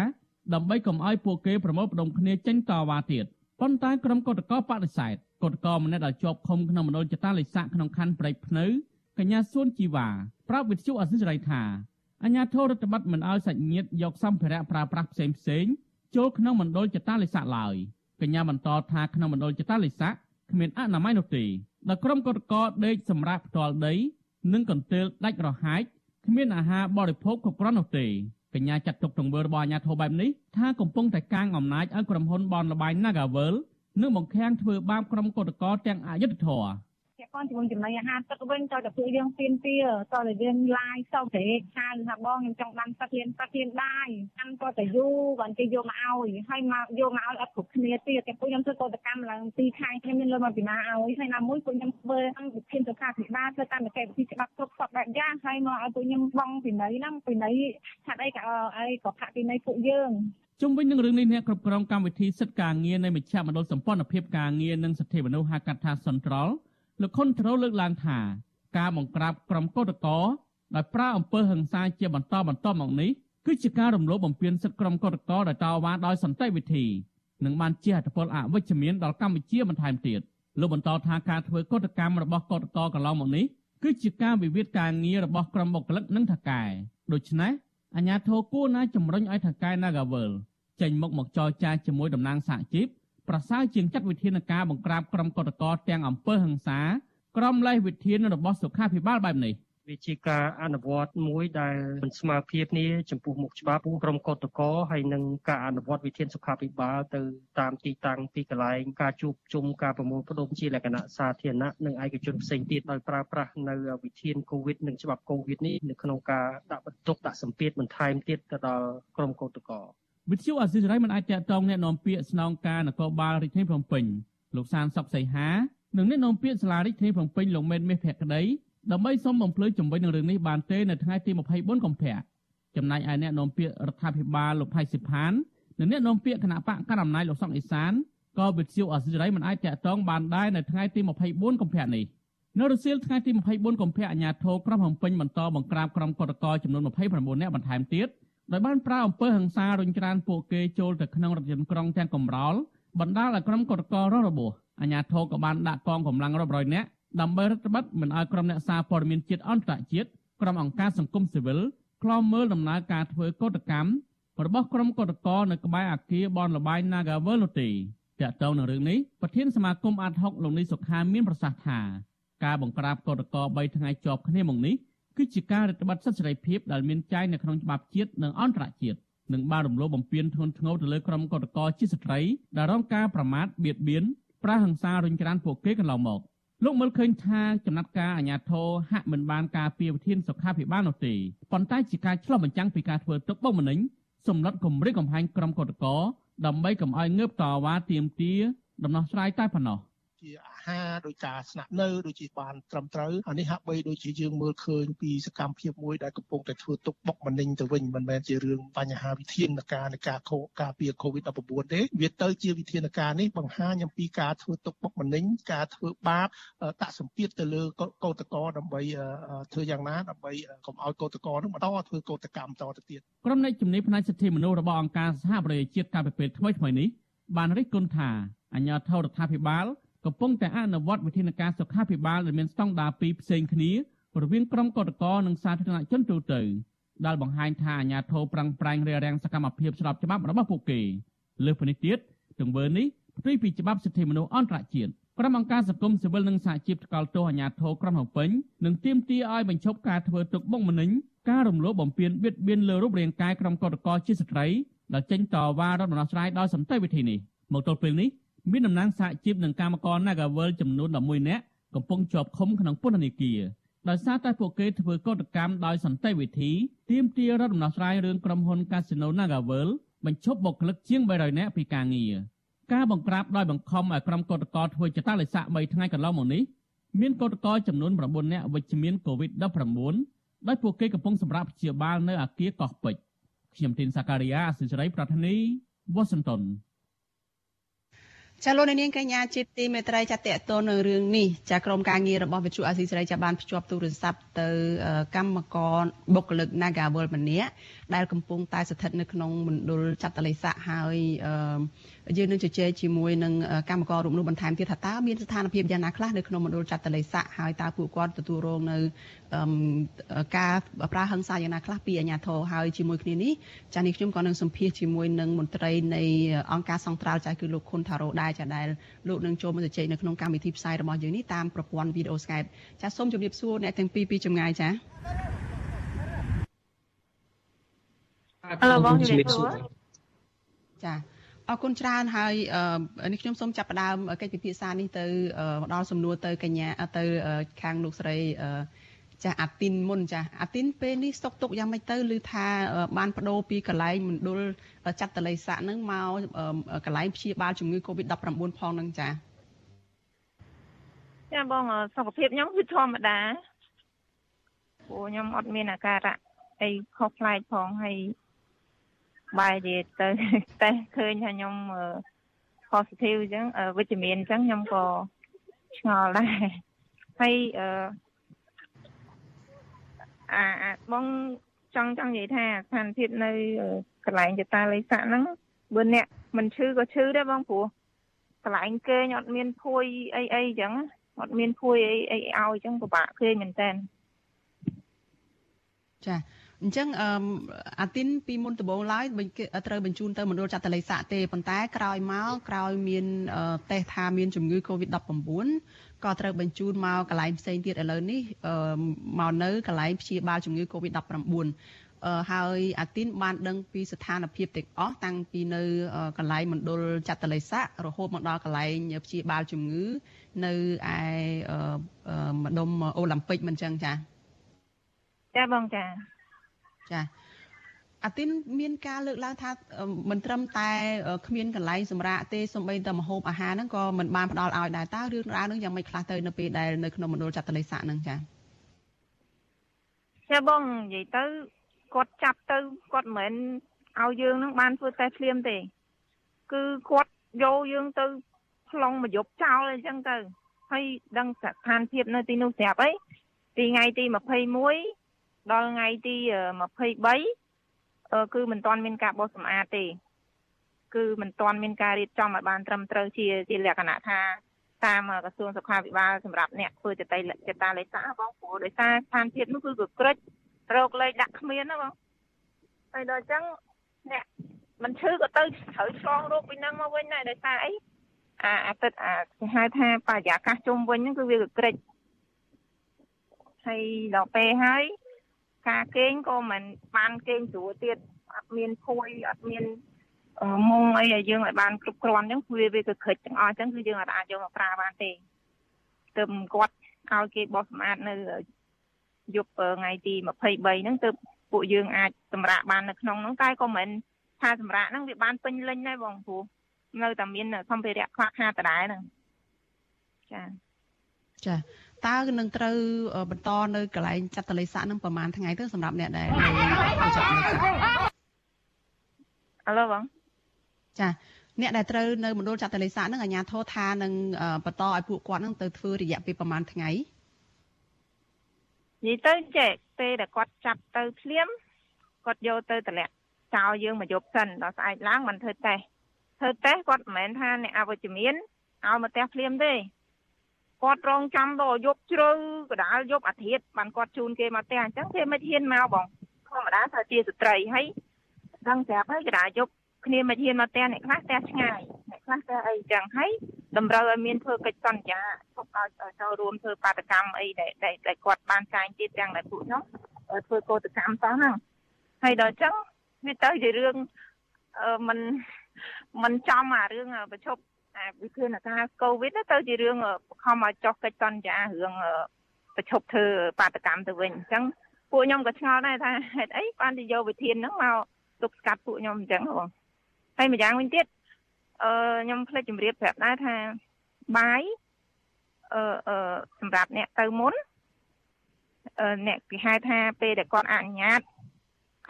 ដើម្បីកុំឲ្យពួកគេប្រមូលផ្ដុំគ្នាចេញតវ៉ាទៀតប៉ុន្តែក្រុមកោតករបដិសេធកោតកម្នាក់ដែលជាប់ឃុំក្នុងមណ្ឌលចតាលិស័កក្នុងខណ្ឌព្រៃភ្នៅកញ្ញាសួនជីវ៉ាប្រាប់វិទ្យុអសិរ័យថាអាជ្ញាធររដ្ឋបတ်មិនឲ្យសាច់ញាតិយកសម្ភារៈប្រើប្រាស់ផ្សេងផ្សេងចូលក្នុងមណ្ឌលចតាលិស័កឡើយកញ្ញាបន្តថាក្នុងមណ្ឌលចតាលិស័កគ្មានអនាម័យនោះទេដល់ក្រុមកតកដេកសម្រាប់ផ្ទាល់ដីនិងកន្ទេលដាច់រហែកគ្មានអាហារបរិភោគគ្រប់គ្រាន់នោះទេ កញ្ញាចាត់ទុកទង្វើរបស់អាជ្ញាធរបែបនេះថាកំពុងតែកាងអំណាចឲ្យក្រុមហ៊ុនបនលបែង Nagavel និងបង្ខាំងធ្វើបាបក្រុមកតកទាំងអយុត្តិធម៌ ពាក់ព័ន្ធជាមួយចំណីអាហារទឹកវិញចូលតែពួកយើងទៀនទាចូលតែយើងឡាយសុំត្រេកឆាថាបងខ្ញុំចង់បានទឹកលៀនទឹកលៀនដែរកាន់ក៏តែយូរបានគេយកមកឲ្យហើយមកយកមកឲ្យអត់គ្រប់គ្នាទៀតតែពួកខ្ញុំធ្វើកតកម្មឡើង2ខែខ្ញុំមានលុយមកពីណាឲ្យហើយណាមួយពួកខ្ញុំធ្វើតាមវិធានសុខាភិបាលធ្វើតាមកិច្ចវិធីច្បាប់គ្រប់សពបែបយ៉ាងហើយមកឲ្យពួកខ្ញុំបងពីណីហ្នឹងពីណីឆាត់អីក៏អីក៏ផាក់ពីណីពួកយើងជុំវិញនឹងរឿងនេះអ្នកគ្រប់គ្រងកម្មវិធីសិទ្ធិការងារនៃមជ្ឈមណ្ឌលសម្ព័ន្ធភាពការងារនិងសិទ្ធិមនុស្សហៅកាត់ថាសន្ត្រល លោកខុនត្រូលលើកឡើងថាការបង្ក្រាបក្រុមកោតក្រដោយប្រើអំពើហិង្សាជាបន្តបន្ទាប់មកនេះគឺជាការរំលោភបំពានសិទ្ធិក្រុមកោតក្រដោយតវ៉ាដោយសន្តិវិធីនិងបានជះឥទ្ធិពលអវិជ្ជមានដល់កម្ពុជាបន្ថែមទៀតលោកបន្តថាការធ្វើកោតកម្មរបស់កោតក្រកន្លងមកនេះគឺជាការវិវាទការងាររបស់ក្រុមបុគ្គលិកនិងថកែដូច្នេះអាជ្ញាធរគួរណាជំរុញឲ្យថកែ Nagavel ចេញមុខមកចរចាជាមួយតំណាងសហជីព ប្រសើរជាងចាត់វិធានការបង្ក្រាបក្រុមកតកតទាំងអំពើហិង្សាក្រមលេសវិធានរបស់សុខាភិបាលបែបនេះវាជាការអនុវត្តមួយដែលមិនស្មើភាពគ្នាចំពោះមុខច្បាប់ក្រុមកតកហើយនឹងការអនុវត្តវិធានសុខាភិបាលទៅតាមទីតាំងទីកន្លែងការជួបជុំការប្រមូលផ្ដុំជាលក្ខណៈសាធារណៈនិងឯកជនផ្សេងទៀតដោយប្រើប្រាស់នៅវិធានកូវីដនិងច្បាប់កូវីដនេះនៅក្នុងការដាក់បន្ទុកដាក់សម្ពាធបន្ថែមទៀតទៅដល់ក្រុមកតក វិទ្យុអាស៊ីសេរីមិនអាចតាក់ទងអ្នកនាំពាក្យស្នងការនគរបាលរាជធានីភ្នំពេញលោកសានសុកសីហានិងអ្នកនាំពាក្យសាលារាជធានីភ្នំពេញលោកមេនមាសភក្តីដើម្បីសុំបំភ្លឺជំវិញនឹងរឿងនេះបានទេនៅថ្ងៃទី24កុម្ភៈចំណែកឯអ្នកនាំពាក្យរដ្ឋាភិបាលលោកផៃសិផាននិងអ្នកនាំពាក្យគណៈបកកណ្ដាលអំណាចលោកសុកអេសានក៏វិទ្យុអាស៊ីសេរីមិនអាចតាក់ទងបានដែរនៅថ្ងៃទី24កុម្ភៈនេះនៅរសៀលថ្ងៃទី24កុម្ភៈអាជ្ញាធរក្រុងភ្នំពេញបន្តបង្ក្រាបក្រុមកតកចំនួន29នាក់បន្ថែមទៀត ដោយបានប្រើអំពើហិង្សារុញច្រានពួកគេចូលទៅក្នុងរថយន្តក្រុងទាំងកំរោលបណ្ដាលឲ្យក្រុមកតករររបួសអាជ្ញាធរក៏បានដាក់កងកម្លាំងរាប់រយនាក់ដើម្បីរដ្ឋបတ်មិនឲ្យក្រុមអ្នកសារព័ត៌មានជាតិអន្តរជាតិក្រុមអង្គការសង្គមស៊ីវិលខ្លំមើលដំណើរការធ្វើកតកម្មរបស់ក្រុមកតកនៅក្បែរអគារបនលបាយ Nagavel នោះទេតើតើនឹងរឿងនេះប្រធានសមាគមអាត6លោកនីសុខាមានប្រសាសន៍ថាការបង្ក្រាបកតក3ថ្ងៃជាប់គ្នាមកនេះ គឺជាការរឹតបន្តឹងសិទ្ធិសេរីភាពដែលមានចែងនៅក្នុងច្បាប់ជាតិនិងអន្តរជាតិនិងបានរំលោភបំពានធ្ងន់ធ្ងរទៅលើក្រុមកតកជាស្ត្រីដែលរងការប្រមាថបៀតបៀនប្រាហិង្សារុញច្រានពួកគេកន្លងមកលោកមើលឃើញថាចំណាត់ការអាជ្ញាធរហាក់មិនបានការពារវិធានសុខាភិបាលនោះទេប៉ុន្តែជាការឆ្លុះបញ្ចាំងពីការធ្វើទុកបុកម្នេញសម្លុតគម្រិតកំហែងក្រុមកតកដើម្បីកុំឲ្យងើបតវ៉ាទាមទារដំណោះស្រាយតែប៉ុណ្ណោះ ជាអាហារដោយការស្នាក់នៅដូចជាបានត្រឹមត្រូវអានេះហាក់បីដូចជាយើងមើលឃើញពីសកម្មភាពមួយដែលកំពុងតែធ្វើទុកបុកម្នេញទៅវិញមិនមែនជារឿងបញ្ហាវិធានការនៃការខោការពារ COVID-19 ទេវាទៅជាវិធានការនេះបង្ហាញអំពីការធ្វើទុកបុកម្នេញការធ្វើបាបតាក់សម្ពាធទៅលើកោតកោដើម្បីធ្វើយ៉ាងណាដើម្បីកុំឲ្យកោតកោនឹងបន្តធ្វើកោតកម្មតទៅទៀតក្រុមអ្នកជំនាញផ្នែកសិទ្ធិមនុស្សរបស់អង្គការសហប្រជាជាតិកាលពីពេលថ្មីៗនេះបានរិះគន់ថាអាញាធរដ្ឋាភិបាល កំពុងតែអនុវត្តវិធានការសុខាភិបាលដែលមានស្តង់ដារពីរផ្សេងគ្នារវាងក្រុមកតកនិងសាធារណជនទូទៅដែលបង្ហាញថាអាញាធរប្រាំងប្រែងរារាំងសកម្មភាពស្របច្បាប់របស់ពួកគេលើសពីនេះទៀតទង្វើនេះផ្ទុយពីច្បាប់សិទ្ធិមនុស្សអន្តរជាតិក្រុមអង្គការសង្គមស៊ីវិលនិងសហជីពថ្កោលទោសអាញាធរក្រុងភ្នំពេញនិងទាមទារឲ្យបញ្ឈប់ការធ្វើទុកបុកម្នេញការរំលោភបំពានបៀតបៀនលើរូបរាងកាយក្រុមកតកជាស្ត្រីដែលចេញតវ៉ារត់ដំណោះស្រាយដោយសន្តិវិធីនេះមកទល់ពេលនេះ មានតំណាងសហជីពនិងកម្មករ Nagavel ចំនួន11នាក់កំពុងជាប់ឃុំក្នុងពន្ធនាគារដោយសារតែពួកគេធ្វើកតកម្មដោយសន្តិវិធីទាមទាររដ្ឋដំណោះស្រាយរឿងក្រុមហ៊ុន Casino Nagavel បញ្ឈប់បុគ្គលិកជាង300នាក់ពីការងារការបង្ក្រាបដោយបង្ខំឲ្យក្រុមកតកធ្វើចតាលិស័ក3ថ្ងៃកន្លងមកនេះមានកតកចំនួន9នាក់វិជ្ជមាន COVID-19 ដោយពួកគេកំពុងសម្រាប់ព្យាបាលនៅអគារកោះពេជ្រខ្ញុំទីនសាការីយ៉ាអសិរ័យប្រធានីវ៉ាស៊ីនតោន ចាលោកនាងកញ្ញាជាទីមេត្រីចាតតទៅនៅរឿងនេះចាក្រុមការងាររបស់វិទ្យុអាស៊ីសេរីចាបានភ្ជាប់ទូរស័ព្ទទៅកម្មករបុគ្គលិក Nagawal ម្នាក់ ដែលកំពុងតែស្ថិតនៅក្នុងមណ្ឌលចាត់តលិស័កហើយយើងនឹងជជែកជាមួយនឹងកម្មកររូបនោះបន្ថែមទៀតថាតើមានស្ថានភាពយ៉ាងណាខ្លះនៅក្នុងមណ្ឌលចាត់តលិស័កហើយតើពួកគាត់ទទួលរងនៅការប្រើហិង្សាយ៉ាងណាខ្លះពីអាជ្ញាធរហើយជាមួយគ្នានេះចានេះខ្ញុំក៏នឹងសម្ភាសជាមួយនឹងមន្ត្រីនៃអង្គការសង្ត្រាល់ចាគឺលោកខុនថារ៉ូដែរចាដែលលោកនឹងចូលមកជជែកនៅក្នុងកម្មវិធីផ្សាយរបស់យើងនេះតាមប្រព័ន្ធវីដេអូ Skype ចាសូមជម្រាបសួរអ្នកទាំងពីរពីចម្ងាយចា អឡូបងជម្រាបសួរចាអរគុណច្រើនហើយនេះខ្ញុំសូមចាប់ផ្ដើមកិច្ចពិភាក្សានេះទៅមកដល់សំណួរទៅកញ្ញាទៅខាងលោកស្រីចាអាទីនមុនចាអាទីនពេលនេះស្តុកទុកយ៉ាងម៉េចទៅឮថាបានបដូរពីកន្លែងមណ្ឌលចាត់តល័យស័កហ្នឹងមកកន្លែងព្យាបាលជំងឺ Covid-19 ផងហ្នឹងចាចាបងសុខភាពខ្ញុំគឺធម្មតាព្រោះខ្ញុំអត់មានអាការៈអីខុសប្លែកផងហើយ បែរជាទៅតេស្តឃើញថាខ្ញុំ positive អញ្ចឹងវិជ្ជមានអញ្ចឹងខ្ញុំក៏ឆ្ងល់ដែរហើយអឺអាបងចង់ចង់និយាយថាស្ថានភាពនៅកន្លែងចតាលិស័កហ្នឹងបើអ្នកមិនឈឺក៏ឈឺដែរបងព្រោះកន្លែងគេងអត់មានភួយអីអីអញ្ចឹងអត់មានភួយអីអីឲ្យអញ្ចឹងពិបាកគេងមែនតើចា អញ្ចឹងអាទីនពីមុនដំបូងឡើយត្រូវបញ្ជូនទៅមណ្ឌលចាត់តល័យស័កទេប៉ុន្តែក្រោយមកក្រោយមានតេស្តថាមានជំងឺ Covid-19 ក៏ត្រូវបញ្ជូនមកកន្លែងផ្សេងទៀតឥឡូវនេះមកនៅកន្លែងព្យាបាលជំងឺ Covid-19 ហើយអាទីនបានដឹងពីស្ថានភាពទាំងអស់តាំងពីនៅកន្លែងមណ្ឌលចាត់តល័យស័ករហូតមកដល់កន្លែងព្យាបាលជំងឺនៅឯម្ដុំអូឡ িম্প ិកមិនចឹងចាចាបងចា ចាអាទីនមានការលើកឡើងថាមិនត្រឹមតែគ្មានកន្លែងសម្រាប់ទេសំបីតែម្ហូបអាហារហ្នឹងក៏មិនបានផ្ដល់ឲ្យដែរតើរឿងរ៉ាវហ្នឹងយ៉ាងម៉េចខ្លះទៅនៅពេលដែលនៅក្នុងមណ្ឌលចាត់តលិស័កហ្នឹងចាចាបងនិយាយទៅគាត់ចាប់ទៅគាត់មិនឲ្យយើងនឹងបានធ្វើតែភ្លាមទេ គឺគាត់យកយើងទៅខ្លងមកយប់ចោលអញ្ចឹងទៅហើយដឹងស្ថានភាពនៅទីនោះស្រាប់អីទីថ្ងៃទី21 ដល់ថ្ងៃទី23គឺមិនទាន់មានការបោសសម្អាតទេ គឺមិនទាន់មានការរៀបចំឲ្យបានត្រឹមត្រូវជាជាលក្ខណៈថាតាមក្រសួងសុខាភិបាលសម្រាប់អ្នកធ្វើចតៃចតាលេសាបងព្រោះដោយសារស្ថានភាពនោះគឺកក្រិចរោគលេខដាក់គ្មានណាបងហើយដល់អញ្ចឹងអ្នកមិនឈឺក៏ទៅត្រូវឆ្លងរោគពីនឹងមកវិញដែរដោយសារអីអាអាទឹកអាគេហៅថាបរិយាកាសជុំវិញហ្នឹងគឺវាកក្រិចហើយដល់ពេលហើយ ការគេងក៏មិនបានគេងស្រួលទៀតអត់មានភួយអត់មានមុងអីឲ្យយើងឲ្យបានគ្រប់គ្រាន់អញ្ចឹងវាវាក៏ខិចទាំងអស់អញ្ចឹងគឺយើងអាចយកមកប្រើបានទេទើបគាត់ឲ្យគេបោះសម្អាតនៅយប់ថ្ងៃទី23ហ្នឹងទើបពួកយើងអាចសម្រាកបាននៅក្នុងហ្នឹងតែក៏មិនថាសម្រាកហ្នឹងវាបានពេញលេញដែរបងព្រោះនៅតែមានសម្ភារៈខ្វះខាតដដែលហ្នឹងចាចា តើនឹងត្រូវបន្តនៅកន្លែងចាត់តលិស័កនឹងប្រហែលថ្ងៃទៅសម្រាប់អ្នកដែលចាត់នៅចាអឡូបងចាអ្នកដែលត្រូវនៅមណ្ឌលចាត់តលិស័កនឹងអាជ្ញាធរថានឹងបន្តឲ្យពួកគាត់នឹងទៅធ្វើរយៈពេលប្រហែលថ្ងៃនិយាយទៅចេះពេលដែលគាត់ចាប់ទៅភ្លាមគាត់យកទៅតម្លាក់ចោលយើងមកយប់សិនដល់ស្អែកឡើងមិនធ្វើតេស្តធ្វើតេស្តគាត់មិនមែនថាអ្នកអវិជ្ជមានឲ្យមកផ្ទះភ្លាមទេ គាត់រងចាំដល់យប់ជ្រៅកដាលយប់អាធិត្យបានគាត់ជូនគេមកផ្ទះអញ្ចឹងគេមិនហ៊ានមកបងធម្មតាថាជាស្ត្រីហើយដឹងស្រាប់ហើយកដាលយប់គ្នាមិនហ៊ានមកផ្ទះអ្នកខ្លះផ្ទះឆ្ងាយអ្នកខ្លះផ្ទះអីចឹងហើយតម្រូវឲ្យមានធ្វើកិច្ចសន្យាទុកឲ្យចូលរួមធ្វើបាតកម្មអីដែលដែលគាត់បានចាញ់ទៀតទាំងដែលពួកខ្ញុំធ្វើកោតកម្មសោះហ្នឹងហើយដល់ចឹងវាទៅជារឿងមិនមិនចំអារឿងប្រជុំ អាវិធានការកូវីដទៅជារឿងបង្ខំឲ្យចុះកិច្ចសន្យារឿងប្រជុំធ្វើបាតកម្មទៅវិញអញ្ចឹងពួកខ្ញុំក៏ឆ្ងល់ដែរថាហេតុអីបានទៅយកវិធានហ្នឹងមកទប់ស្កាត់ពួកខ្ញុំអញ្ចឹងបងហើយម្យ៉ាងវិញទៀតអឺខ្ញុំភ្លេចជម្រាបប្រាប់ដែរថាបាយអឺអឺសម្រាប់អ្នកទៅមុនអឺអ្នកគេហៅថាពេលដែលគាត់អនុញ្ញាត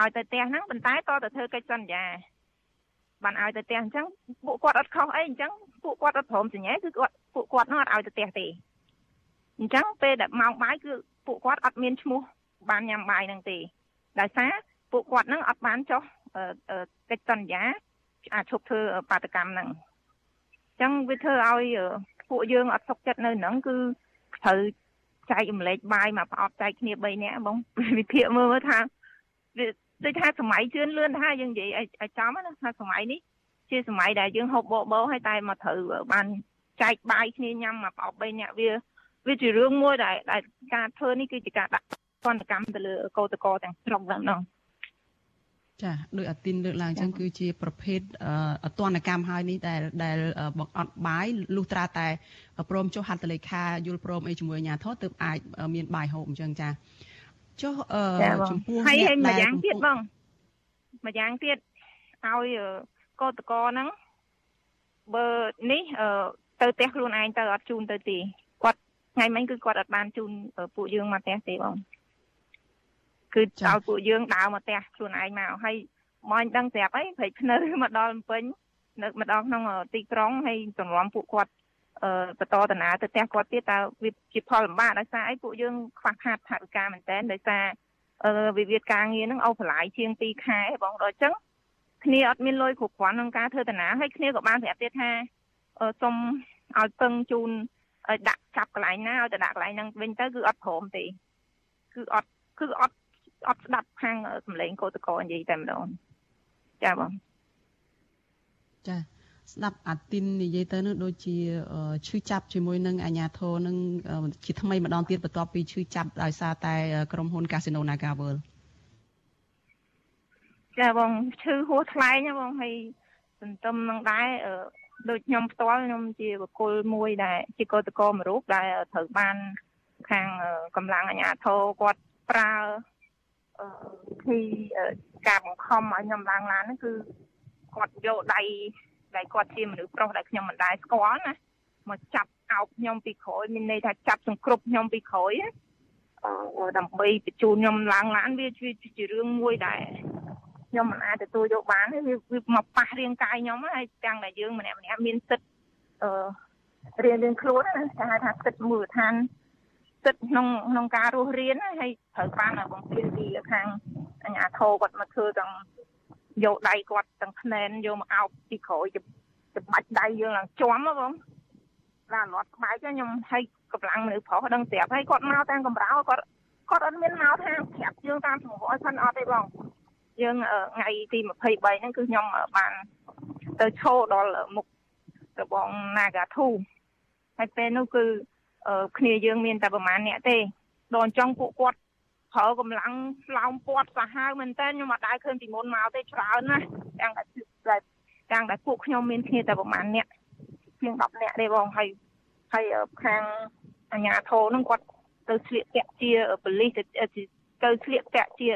ឲ្យទៅផ្ទះហ្នឹងប៉ុន្តែតទៅធ្វើកិច្ចសន្យា បានឲ្យទៅផ្ទះអញ្ចឹងពួកគាត់អត់ខុសអីអញ្ចឹងពួកគាត់អត់ព្រមសញ្ញាគឺគាត់ពួកគាត់នោះអត់ឲ្យទៅផ្ទះទេអញ្ចឹងពេលដែលម៉ោងបាយគឺពួកគាត់អត់មានឈ្មោះបានញ៉ាំបាយនឹងទេដោយសារពួកគាត់នឹងអត់បានចុះកិច្ចសន្យាអាចឈប់ធ្វើបាតកម្មហ្នឹងអញ្ចឹងវាធ្វើឲ្យពួកយើងអត់សុខចិត្តនៅហ្នឹងគឺត្រូវចែករំលែកបាយមកប្រអប់ចែកគ្នា3នាក់បងវិភាគមើលមើលថាវា ដូចថាសម័យជឿនលឿនថាយើងនិយាយឲ្យចំណាថាសម័យនេះជាសម័យដែលយើងហូបបបោហើយតែមកត្រូវបានចែកបាយគ្នាញ៉ាំមកប្រអប់3នាក់វាវាជារឿងមួយដែលដែលការធ្វើនេះគឺជាការដាក់សន្តិកម្មទៅលើកោតកោទាំងស្រុងហ្នឹងណោះចាដោយអាទីនលើកឡើងចឹងគឺជា ប្រភេទអតនកម្មហើយនេះដែលដែលបង្អត់បាយលុះត្រាតែព្រមចុះហត្ថលេខាយល់ព្រមអីជាមួយអាជ្ញាធរទើបអាចមានបាយហូបអញ្ចឹងចា ចុះចំពោះហើយហើយម្យ៉ាងទៀតបងម្យ៉ាងទៀតឲ្យកោតកហ្នឹងបើនេះទៅផ្ទះខ្លួនឯងទៅអត់ជូនទៅទេគាត់ថ្ងៃមិញគឺគាត់អត់បានជូនពួកយើងមកផ្ទះទេបងគឺឲ្យពួកយើងដើរមកផ្ទះខ្លួនឯងមកហើយមកដឹងស្រាប់អីព្រៃភ្នៅមកដល់ភ្នំពេញនៅមកដល់ក្នុងទីក្រុងហើយទម្រាំពួកគាត់អឺ បន្តតាណាទៅផ្ទះគាត់ទៀតតើវាជាផលលំបាកដោយសារអីពួកយើងខ្វះខាតថវិកាមែនតើដោយសារអឺវិវាទការងារហ្នឹងអូបន្លាយជាង2ខែបងដល់អញ្ចឹងគ្នាអត់មានលុយគ្រប់គ្រាន់ក្នុងការធ្វើតាណាហើយគ្នាក៏បានប្រាប់ទៀតថាសុំឲ្យពឹងជូនឲ្យដាក់ចាប់កន្លែងណាឲ្យទៅដាក់កន្លែងហ្នឹងវិញទៅគឺអត់ព្រមទេគឺអត់គឺអត់អត់ស្ដាប់ខាងសម្លេងកោតកោនិយាយតែម្ដងចាបងចា ស្ដាប់អាទីននិយាយទៅនោះដូចជាឈឺចាប់ជាមួយនឹងអាញាធរនឹងជាថ្មីម្ដងទៀតបន្ទាប់ពីឈឺចាប់ដោយសារតែក្រុមហ៊ុន Casino Naga World ចាបងឈឺហួសថ្លែងបងហើយសន្ទឹមនឹងដែរដូចខ្ញុំផ្ទាល់ខ្ញុំជាបុគ្គលមួយដែលជាកោតកោមួយរូបដែលត្រូវបានខាងកម្លាំងអាជ្ញាធរគាត់ប្រើពីការបង្ខំឲ្យខ្ញុំឡើងឡានហ្នឹងគឺគាត់យកដៃ ដៃគាត់ជាមនុស្សប្រុសដែលខ្ញុំមិនដែលស្គាល់ណាមកចាប់អោបខ្ញុំពីក្រោយមានន័យថាចាប់សង្គ្រប់ខ្ញុំពីក្រោយអឺដើម្បីបញ្ជូនខ្ញុំឡើងឡានវាជារឿងមួយដែលខ្ញុំមិនអាចទទួលយកបានវាវាមកប៉ះរាងកាយខ្ញុំហើយទាំងដែលយើងម្នាក់ម្នាក់មានសិទ្ធអឺរៀនរៀនខ្លួនណាគេហៅថាសិទ្ធមូលដ្ឋានសិទ្ធក្នុងក្នុងការរស់រៀនហើយត្រូវបានបំពេញពីខាងអាជ្ញាធរគាត់មកធ្វើទាំង យកដៃគាត់ទាំងភ្នែនយកមកអោបពីក្រោយច្បាច់ដៃយើងឡើងជាប់បងឡានរត់ក្បែកខ្ញុំឲ្យកម្លាំងមនុស្សប្រុសដឹងស្រាប់ហើយគាត់មកតាមកម្រោគាត់គាត់អត់មានមកថាប្រាប់យើងតាមសង្កត់សិនអត់ទេបងយើងថ្ងៃទី23ហ្នឹងគឺខ្ញុំបានទៅឈរដល់មុខរបង Nagathu ហើយពេលនោះគឺគ្នាយើងមានតែប្រហែលអ្នកទេដល់អញ្ចឹងពួកគាត់ ប្រើកម្លាំងស្លោមពាត់សាហាវមែនតើខ្ញុំអត់ដែរឃើញពីមុនមកទេច្រើនណាស់ទាំងតែទាំងតែពួកខ្ញុំមានគ្នាតែប្រហែលអ្នកជាង10អ្នកទេបងហើយហើយខាងអាជ្ញាធរហ្នឹងគាត់ទៅស្លៀកពាក់ជាប៉ូលីសទៅស្លៀកពាក់ជា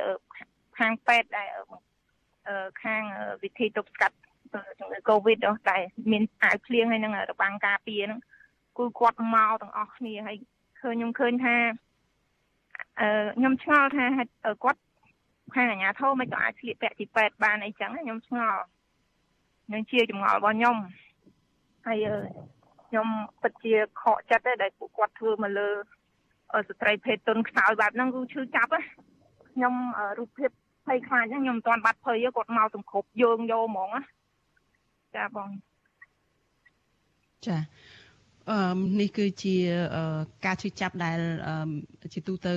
ខាងពេទ្យដែលខាងវិធីទប់ស្កាត់ជំងឺ Covid នោះតែមានអាវភ្លៀងហើយនឹងរបាំងការពារហ្នឹងគឺគាត់មកទាំងអស់គ្នាហើយឃើញខ្ញុំឃើញថាអឺ ខ្ញុំឆ្ងល់ថាគាត់ខាងអាជ្ញាធរមិនក៏អាចស្លៀកពាក់ជាពេទ្យបានអីចឹងខ្ញុំឆ្ងល់នឹងជាចម្ងល់របស់ខ្ញុំហើយខ្ញុំពិតជាខកចិត្តដែរដែលពួកគាត់ធ្វើមកលើស្ត្រីភេទទុនខ្សោយបែបហ្នឹងគឺឈឺចាប់ខ្ញុំរូបភាពភ័យខ្លាចហ្នឹងខ្ញុំមិនទាន់បាត់ភ័យគាត់មកសង្គ្រប់យើងយកហ្មងណាចាបងចា អឺនេះគឺជាការឈឺចាប់ដែលជាទូទៅ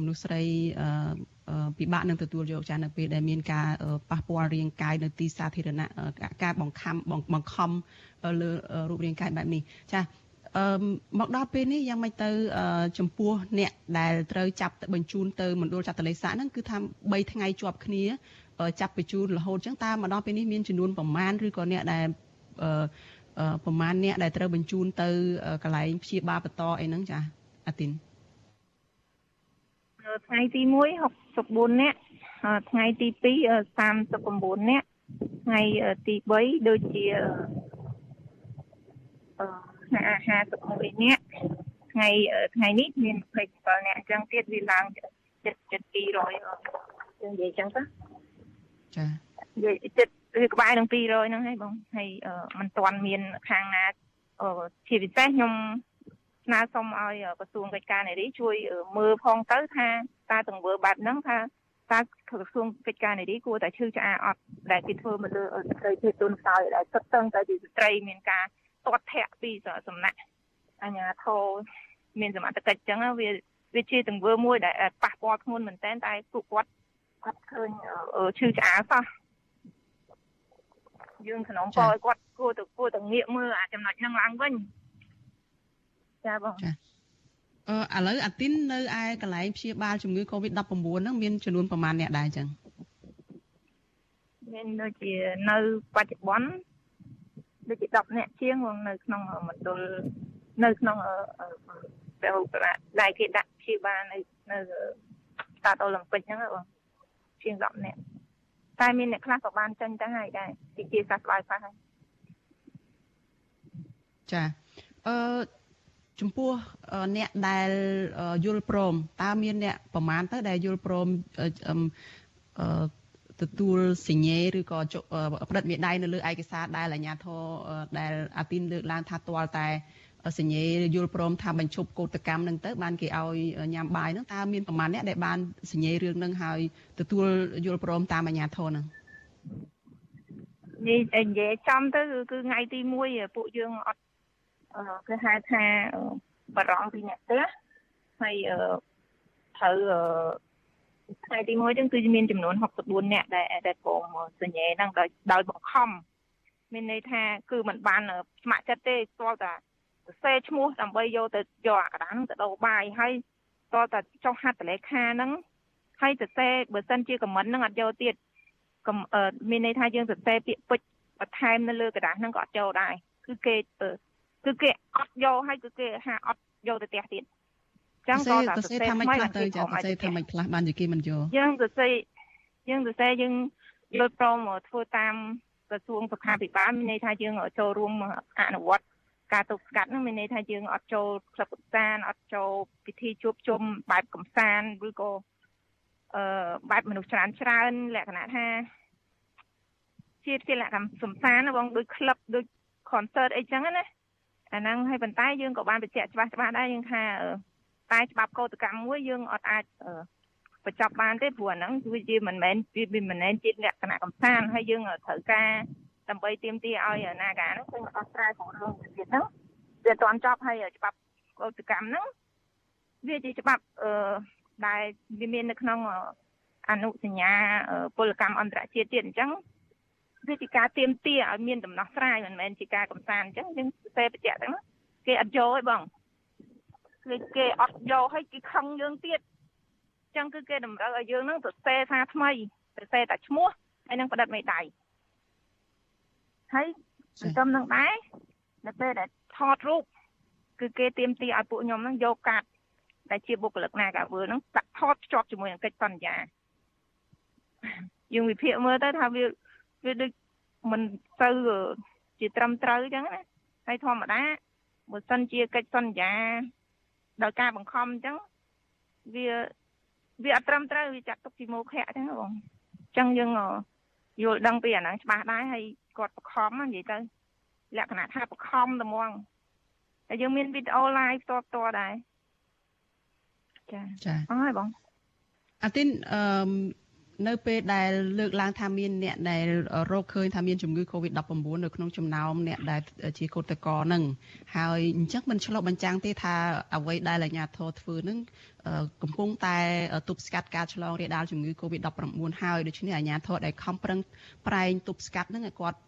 មនុស្សស្រីពិបាកនឹងទទួលយកចានៅពេលដែលមានការប៉ះពាល់រាងកាយនៅទីសាធារណៈការបង្ខំបង្ខំលើរូបរាងកាយបែបនេះចាអឺមកដល់ពេលនេះយ៉ាងម៉េចទៅចំពោះអ្នកដែលត្រូវចាប់បញ្ជូនទៅមណ្ឌលចាត់តលេសាហ្នឹងគឺថា3ថ្ងៃជាប់គ្នាចាប់បញ្ជូនរហូតចឹងតើមកដល់ពេលនេះមានចំនួនប្រមាណឬក៏អ្នកដែលអឺ ប្រមាណអ្នកដែលត្រូវបញ្ជូនទៅកន្លែងព្យាបាលបន្តអីហ្នឹងចាអាទីនថ្ងៃទី1 64នាក់ថ្ងៃទី2 39នាក់ថ្ងៃទី3ដូចជាអឺ51នាក់ថ្ងៃថ្ងៃនេះមាន27នាក់អញ្ចឹងទៀតវាឡើងចិត្តចិត្ត200យើងនិយាយអញ្ចឹងទៅចានិយាយចិត្ត វាក្បែរនឹង200ហ្នឹងហើយបងហើយมันទាន់មានខាងណាជាពិសេសខ្ញុំស្នើសុំឲ្យក្រសួងកិច្ចការនារីជួយមើលផងទៅថាតើទង្វើបែបហ្នឹងថាតើក្រសួងកិច្ចការនារីគួរតែឈឺឆ្អាអត់ដែលគេធ្វើមកលើស្ត្រីភេទទុនខ្សោយដែលទឹកតឹងតែជាស្ត្រីមានការទាត់ធាក់ពីសំណាក់អញ្ញាធរមានសមត្ថកិច្ចអញ្ចឹងវាវាជាទង្វើមួយដែលប៉ះពាល់ធ្ងន់មែនតើតែពួកគាត់គាត់ឃើញឈឺឆ្អាលសោះ យើងក្នុងកឲ្យគាត់គួរទៅគួរទៅងាកមើលអាចំណុចហ្នឹងឡើងវិញចាបងចាអឺឥឡូវអាទីននៅឯកន្លែងព្យាបាលជំងឺ Covid-19 ហ្នឹងមានចំនួនប្រមាណអ្នកដែរអញ្ចឹងមានដូចជានៅបច្ចុប្បន្នដូចជា10នាក់ជាងនៅក្នុងមណ្ឌលនៅក្នុងពេលដែលគេដាក់ព្យាបាលនៅនៅស្តាតអូឡ িম্প ពិកហ្នឹងបងជាង10នាក់ តែមានអ្នកខ្លះក៏បានចេញទៅហើយដែរទីជាសះស្បើយខ្លះហើយចាអឺចំពោះអ្នកដែលយល់ព្រមតើមានអ្នកប្រមាណទៅដែលយល់ព្រមអឺទទួលសញ្ញេឬក៏ផ្តិតមេដៃនៅលើឯកសារដែលអាជ្ញាធរដែលអាទីនលើកឡើងថាទាល់តែ សញ្ញេយល់ព្រមថាបញ្ឈប់កោតកម្មនឹងទៅបានគេឲ្យញ៉ាំបាយនឹងតើមានប្រមាណអ្នកដែលបានសញ្ញេរឿងនឹងហើយទទួលយល់ព្រមតាមអាជ្ញាធរនឹងនិយាយនិយាយចំទៅគឺថ្ងៃទី1ពួកយើងអត់គេហៅថាបារម្ភពីអ្នកផ្ទះហើយត្រូវថ្ងៃទី1ចឹងគឺមានចំនួន64នាក់ដែលដែលព្រមសញ្ញេហ្នឹងដោយដោយបង្ខំមានន័យថាគឺมันបានស្ម័គ្រចិត្តទេស្គាល់តែ សរសេរឈ្មោះដើម្បីយកទៅយកអាកដានទៅដូរបាយហើយតើតែចុះហត្ថលេខាហ្នឹងហើយសរសេរបើសិនជាខមមិនហ្នឹងអត់យកទៀតមានន័យថាយើងសរសេរពាក្យពេចន៍បន្ថែមនៅលើกระดาษហ្នឹងក៏អត់ចូលដែរគឺគេគឺគេអត់យកហើយគឺគេហាអត់យកទៅផ្ទះទៀតចឹងក៏តែសរសេរថាមិនខ្លះទៅចាសរសេរថាមិនខ្លះបានជាគេមិនយកយើងសរសេរយើងសរសេរយើងយល់ព្រមធ្វើតាមក្រសួងសុខាភិបាលមានន័យថាយើងចូលរួមអនុវត្ត ការទប់ស្កាត់ហ្នឹងមានន័យថាយើងអត់ចូលក្លឹបកម្សាន្តអត់ចូលពិធីជួបជុំបែបកម្សាន្តឬក៏អឺបែបមនុស្សច្រើនច្រើនលក្ខណៈថាជាជាលក្ខណៈសំសានបងដូចក្លឹបដូច concert អីចឹងណាអាហ្នឹងហើយប៉ុន្តែយើងក៏បានបញ្ជាក់ច្បាស់ច្បាស់ដែរយើងថាតែច្បាប់កោតកម្មមួយយើងអត់អាចបញ្ចប់បានទេព្រោះអាហ្នឹងគឺជាមិនមែនវាមិនមែនជាលក្ខណៈកំសាន្តហើយយើងត្រូវការ ដើម្បីទាមទារឲ្យនាការហ្នឹងគឺដោះស្រាយក្នុងរឿងទៀតហ្នឹងវាអត់ទាន់ចប់ហើយច្បាប់កោតកម្មហ្នឹងវាជាច្បាប់អឺដែលវាមាននៅក្នុងអនុសញ្ញាពលកម្មអន្តរជាតិទៀតអញ្ចឹងវាជាការទៀមទាឲ្យមានដំណោះស្រាយមិនមែនជាការកំសាន្តអញ្ចឹងយើងសរសេរបញ្ជាក់ទាំងនោះគេអត់យកទេបងគឺគេអត់យកឲ្យគេខឹងយើងទៀតអញ្ចឹងគឺគេតម្រូវឲ្យយើងនឹងសរសេរថាថ្មីសរសេរតែឈ្មោះហើយនឹងផ្តិតមេដៃ ហើយសង្គមនឹងដែរនៅពេលដែលថតរូបគឺគេទៀមទាឲ្យពួកខ្ញុំនឹងយកកាតដែលជាបុគ្គលិកណាកាវើនឹងដាក់ថតភ្ជាប់ជាមួយនឹងកិច្ចសន្យាយើងវិភាគមើលទៅថាវាវាដូចមិនទៅជាត្រឹមត្រូវអញ្ចឹងណាហើយធម្មតាបើសិនជាកិច្ចសន្យាដោយការបង្ខំអញ្ចឹងវាវាអត់ត្រឹមត្រូវវាចាត់ទុកជាមោឃៈអញ្ចឹងបងអញ្ចឹងយើងយល់ដឹងពីអាហ្នឹងច្បាស់ដែរហើយ គាត់បង្ខំនិយាយទៅលក្ខណៈថាបង្ខំតែហ្មងតែយើងមានវីដេអូ live ផ្ទាល់ផ្ទាល់ដែរចាចាអស់ហើយបងអាទីនអឺ នៅពេលដែលលើកឡើងថាមានអ្នកដែលរកឃើញថាមានជំងឺ Covid-19 នៅក្នុងចំណោមអ្នកដែលជាកូតកោនឹងហើយអញ្ចឹងមិនឆ្លុះបញ្ចាំងទេថាអ្វីដែលអាជ្ញាធរធ្វើនឹងកំពុងតែទប់ស្កាត់ការឆ្លងរាលដាលជំងឺ Covid-19 ហើយដូច្នេះអាជ្ញាធរដែលខំប្រឹងប្រែងទប់ស្កាត់នឹងឲ្យគាត់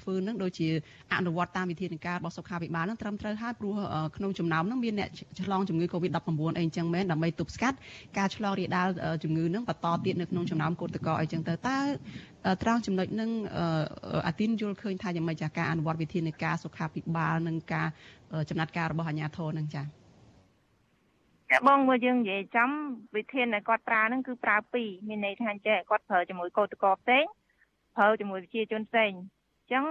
ធ្វើនឹងដូចជាអនុវត្តតាមវិធានការរបស់សុខាភិបាលនឹងត្រឹមត្រូវហើយព្រោះក្នុងចំណោមនឹងមានអ្នកឆ្លងជំងឺ Covid-19 អីអញ្ចឹងមែនដើម្បីទប់ស្កាត់ការឆ្លងរាលដាលជំងឺនឹងបន្តទៀតនៅក្នុងចំណោមកូតកោអីចឹងទៅតើត្រង់ចំណុចនឹងអាទីនយល់ឃើញថាយ៉ាងម៉េចចាការអនុវត្តវិធានការសុខាភិបាលនិងការចំណាត់ការរបស់អាជ្ញាធរនឹងចាចាបងមកយើងនិយាយចំវិធានដែលគាត់ប្រើហ្នឹងគឺប្រើពីរមានន័យថាចេះគាត់ប្រើជាមួយកោតកោផ្សេងប្រើជាមួយវិជាជនផ្សេងអញ្ចឹង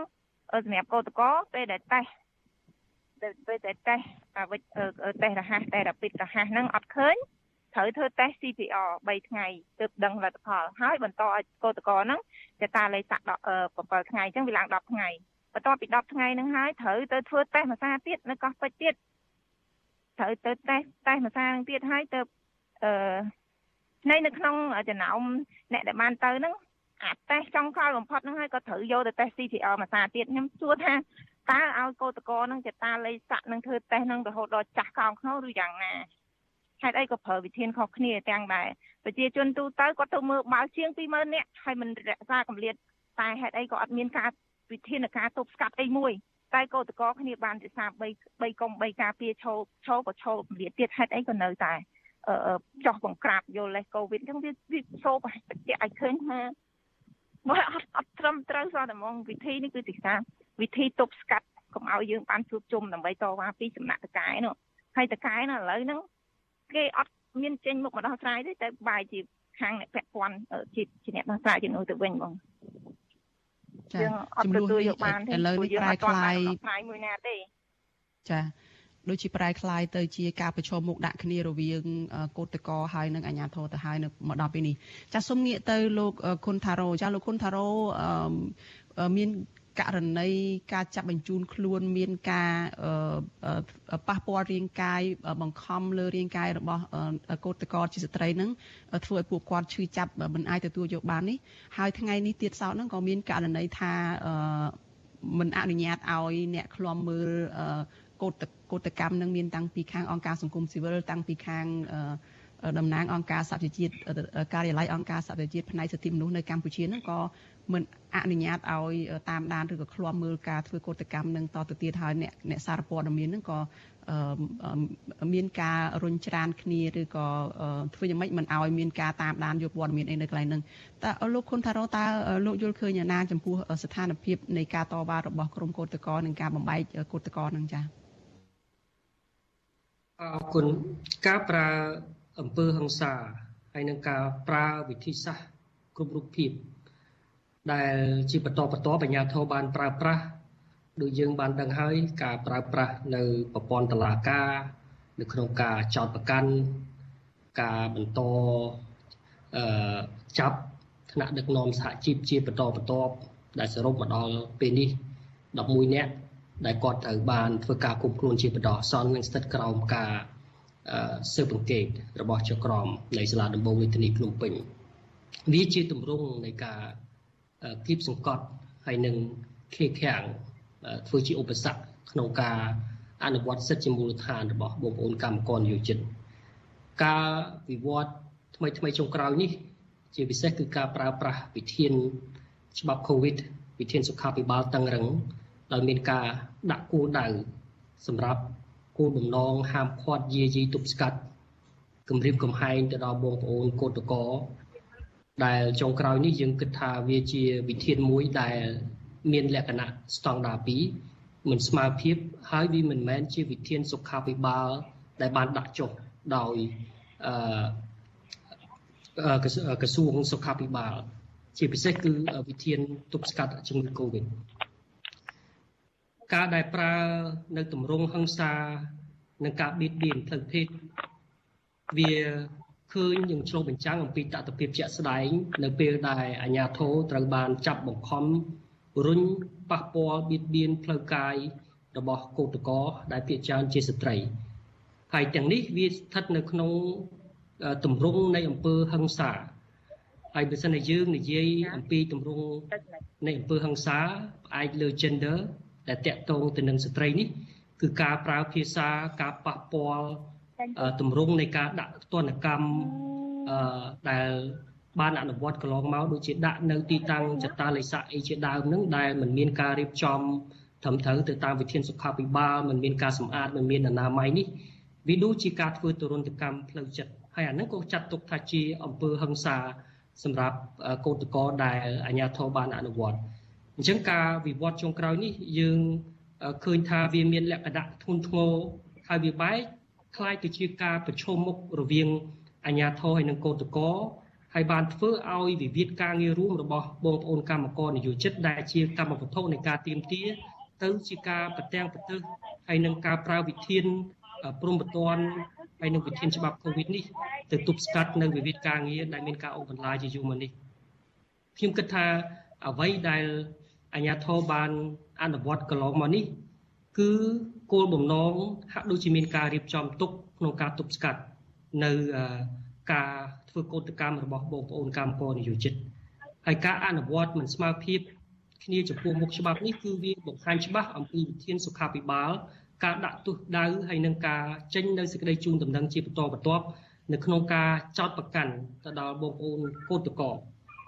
សម្រាប់កោតកោពេលដែលតេស្តពេលដែលតេស្តអាវិតតេស្តរហ័សតេស្តរ៉ាពីតរហ័សហ្នឹងអត់ឃើញ ត្រូវធ្វើតេស្ត CPR 3ថ្ងៃទើបដឹងលទ្ធផលហើយបន្តឲ្យកោតកោហ្នឹងតែតាលេខសាក់7ថ្ងៃអញ្ចឹងវាឡើង10ថ្ងៃបន្ទាប់ពី10ថ្ងៃហ្នឹងហើយត្រូវទៅធ្វើតេស្តមួយសាទៀតនៅកោះពេជ្រទៀតត្រូវទៅតេស្តតេស្តមួយសាទៀតហើយទៅអឺនៅនៅក្នុងចំណោមអ្នកដែលបានទៅហ្នឹងអាតេស្តចុងក្រោយបំផុតហ្នឹងហើយក៏ត្រូវយកទៅតេស្ត CPR មួយសាទៀតខ្ញុំសួរថាតើឲ្យកោតកោនឹងចតាល័យស័កនឹងធ្វើតេស្តនឹងរហូតដល់ចាស់កោងខ្នោឬយ៉ាងណា ហេតុអីក៏ប្រើវិធានខុសគ្នាទាំងដែរប្រជាជនទូទៅគាត់ទៅមើលបើជាង20000នាក់ហើយមិនរក្សាកម្រិតតែហេតុអីក៏អត់មានការវិធានការទប់ស្កាត់អីមួយតែកោតកោគ្នាបានរក្សា3 3កុំ3ការពារឈោឈោក៏ឈោកម្រិតទៀតហេតុអីក៏នៅតែចោះបង្ក្រាបយកលេសកូវីដអញ្ចឹងវាវាសូបបញ្ជាក់ឲ្យឃើញថាបើអត់អត់ត្រឹមត្រូវសោះតែហ្មងវិធីនេះគឺជាការវិធីទប់ស្កាត់កុំឲ្យយើងបានជួបជុំដើម្បីតវ៉ាពីសំណាក់តកែនោះហើយតកែនោះឥឡូវហ្នឹង គេអត់មានចេញមុខមកដោះស្រាយទេតែបែរជាខាងអ្នកពាក់ព័ន្ធជាជាអ្នកដោះស្រាយជំនួសទៅវិញបងចាជំនួសយកបានទេឥឡូវនេះប្រែคลายស្រាយមួយណាទេចាដូចជាប្រែคลายទៅជាការប្រឈមមុខដាក់គ្នារវាងកោតកោហើយនិងអាជ្ញាធរទៅហើយនៅមកដល់ពេលនេះចាសូមងាកទៅលោកគុណថារ៉ូចាលោកគុណថារ៉ូមាន ករណីការចាប់បញ្ជូនខ្លួនមានការប៉ះពាល់រាងកាយបង្ខំលើរាងកាយរបស់កោតកោជាស្ត្រីហ្នឹងធ្វើឲ្យពួកគាត់ឈឺចាប់មិនអាចទទួលយកបាននេះហើយថ្ងៃនេះទៀតសោតហ្នឹងក៏មានករណីថាមិនអនុញ្ញាតឲ្យអ្នកឃ្លាំមើលកោតកោតកម្មនឹងមានតាំងពីខាងអង្គការសង្គមស៊ីវិលតាំងពីខាងតំណាងអង្គការសហប្រជាជាតិការិយាល័យអង្គការសហប្រជាជាតិផ្នែកសិទ្ធិមនុស្សនៅកម្ពុជាហ្នឹងក៏ មិនអនុញ្ញាតឲ្យតាមដានឬក៏ឃ្លាំមើលការធ្វើកោតកម្មនឹងតទៅទៀតហើយអ្នកអ្នកសារព័ត៌មានហ្នឹងក៏មានការរុញច្រានគ្នាឬក៏ធ្វើយ៉ាងម៉េចមិនឲ្យមានការតាមដានយកព័ត៌មានអីនៅកន្លែងហ្នឹងតើលោកខុនថារ៉ូតើលោកយល់ឃើញយ៉ាងណាចំពោះស្ថានភាពនៃការតវ៉ារបស់ក្រមកោតក្រនិងការបំបែកកោតក្រហ្នឹងចា៎អរគុណការប្រើអំពើហិង្សាហើយនឹងការប្រើវិធីសាស្ត្រគ្រប់រូបភាព ដែលជាបន្តបន្តបញ្ញាធិបបានប្រើប្រាស់ដូចយើងបានដឹងហើយការប្រើប្រាស់នៅប្រព័ន្ធតឡាការ នៅក្នុងការចោតប្រកាន់ការបន្តអឺចាប់ថ្នាក់ដឹកនាំសហជីពជាបន្តបន្ទាប់ដែលសរុបមកដល់ពេលនេះ11នាក់ដែលគាត់ត្រូវបានធ្វើការគុំខ្លួនជាបន្តសន្ននិងស្ថិតក្រោមការស៊ើបអង្កេតរបស់ចក្រមនៃសាលាដំបងរាជធានីភ្នំពេញវាជាទម្រង់នៃការ គៀបសង្កត់ហើយនឹងខេខាំងធ្វើជាឧបសគ្គក្នុងការអនុវត្តសិទ្ធិជាមូលដ្ឋានរបស់បងប្អូនកម្មករនិយោជិតការវិវត្តថ្មីថ្មីចុងក្រោយនេះជាពិសេសគឺការប្រើប្រាស់វិធានច្បាប់ COVID វិធានសុខាភិបាលតឹងរឹងដោយមានការដាក់គោលដៅសម្រាប់គោលបំណងហាមឃាត់យាយីទប់ស្កាត់គម្រាមកំហែងទៅដល់បងប្អូនកោតកោ ដែលចុងក្រោយនេះយើងគិតថាវាជាវិធានមួយដែលមានលក្ខណៈស្តង់ដារ2មិនស្មើភាពហើយវាមិនមែនជាវិធានសុខាភិបាលដែលបានដាក់ចុះដោយអឺក្រសួងសុខាភិបាល ជាពិសេសគឺវិធានទប់ស្កាត់ជំងឺ Covid ការដែលប្រើនៅទម្រង់ហិង្សានិងការបៀតបៀនផ្លូវភេទវា ឃើញនឹងឆ្លុះបញ្ចាំងអំពីតតិភាពជាក់ស្ដែងនៅពេលដែលអាជ្ញាធរត្រូវបានចាប់បង្ខំរុញប៉ះពាល់បៀតបៀនផ្លូវកាយរបស់កោតក្រដែលភាគច្រើនជាស្ត្រីហើយទាំងនេះវាស្ថិតនៅក្នុងទម្រង់នៃអំពើហិង្សាហើយបើសិនជាយើងនិយាយអំពីទម្រង់នៃអំពើហិង្សាផ្អែកលើ gender ដែលតាក់ទងទៅនឹងស្ត្រីនេះគឺការប្រើភាសាការប៉ះពាល់ ទម្រង់នៃការដាក់ទណ្ឌកម្មអឺដែលបានអនុវត្តកន្លងមកដូចជាដាក់នៅទីតាំងចតាលិស័កអីជាដើមនឹងដែលមិនមានការរៀបចំត្រឹមត្រូវទៅតាមវិធានសុខាភិបាលមិនមានការសម្អាតមិនមានអនាម័យនេះវាដូចជាការធ្វើទរណកម្មផ្លូវចិត្តហើយអានឹងក៏ចាត់ទុកថាជាអំពើហិង្សាសម្រាប់កោតកលដែលអាជ្ញាធរបានអនុវត្តអញ្ចឹងការវិវត្តចុងក្រោយនេះយើងឃើញថាវាមានលក្ខណៈធ្ងន់ធ្ងរហើយវាបែក คล้ายទៅជាការប្រឈមមុខរវាងអាជ្ញាធរហើយនិងកោតក្រហើយបានធ្វើឲ្យវិវាទការងាររួមរបស់បងប្អូនកម្មករនយោជិតដែលជាកម្មវត្ថុនៃការទៀមទាទៅជាការប្រទាំងប្រទើសហើយនឹងការប្រើវិធានព្រំប្រទានហើយនឹងវិធានច្បាប់ COVID នេះទៅទប់ស្កាត់នៅវិវាទការងារដែលមានការអូសបន្លាយជាយូរមកនេះខ្ញុំគិតថាអ្វីដែលអាជ្ញាធរបានអនុវត្តកន្លងមកនេះគឺ គោលបំណងហាក់ដូចជាមានការរៀបចំទុកក្នុងការទប់ស្កាត់នៅការធ្វើកោតកម្មរបស់បងប្អូនកម្មករនិយោជិតហើយការអនុវត្តមិនស្មើភាពគ្នាចំពោះមុខច្បាប់នេះគឺវាបង្ហាញច្បាស់អំពីវិធានសុខាភិបាល ការដាក់ទោសដៅហើយនឹងការចេញនៅសេចក្តីជូនដំណឹងជាបន្តបន្ទាប់នៅក្នុងការចោតប្រកាន់ទៅដល់បងប្អូនកោតកោ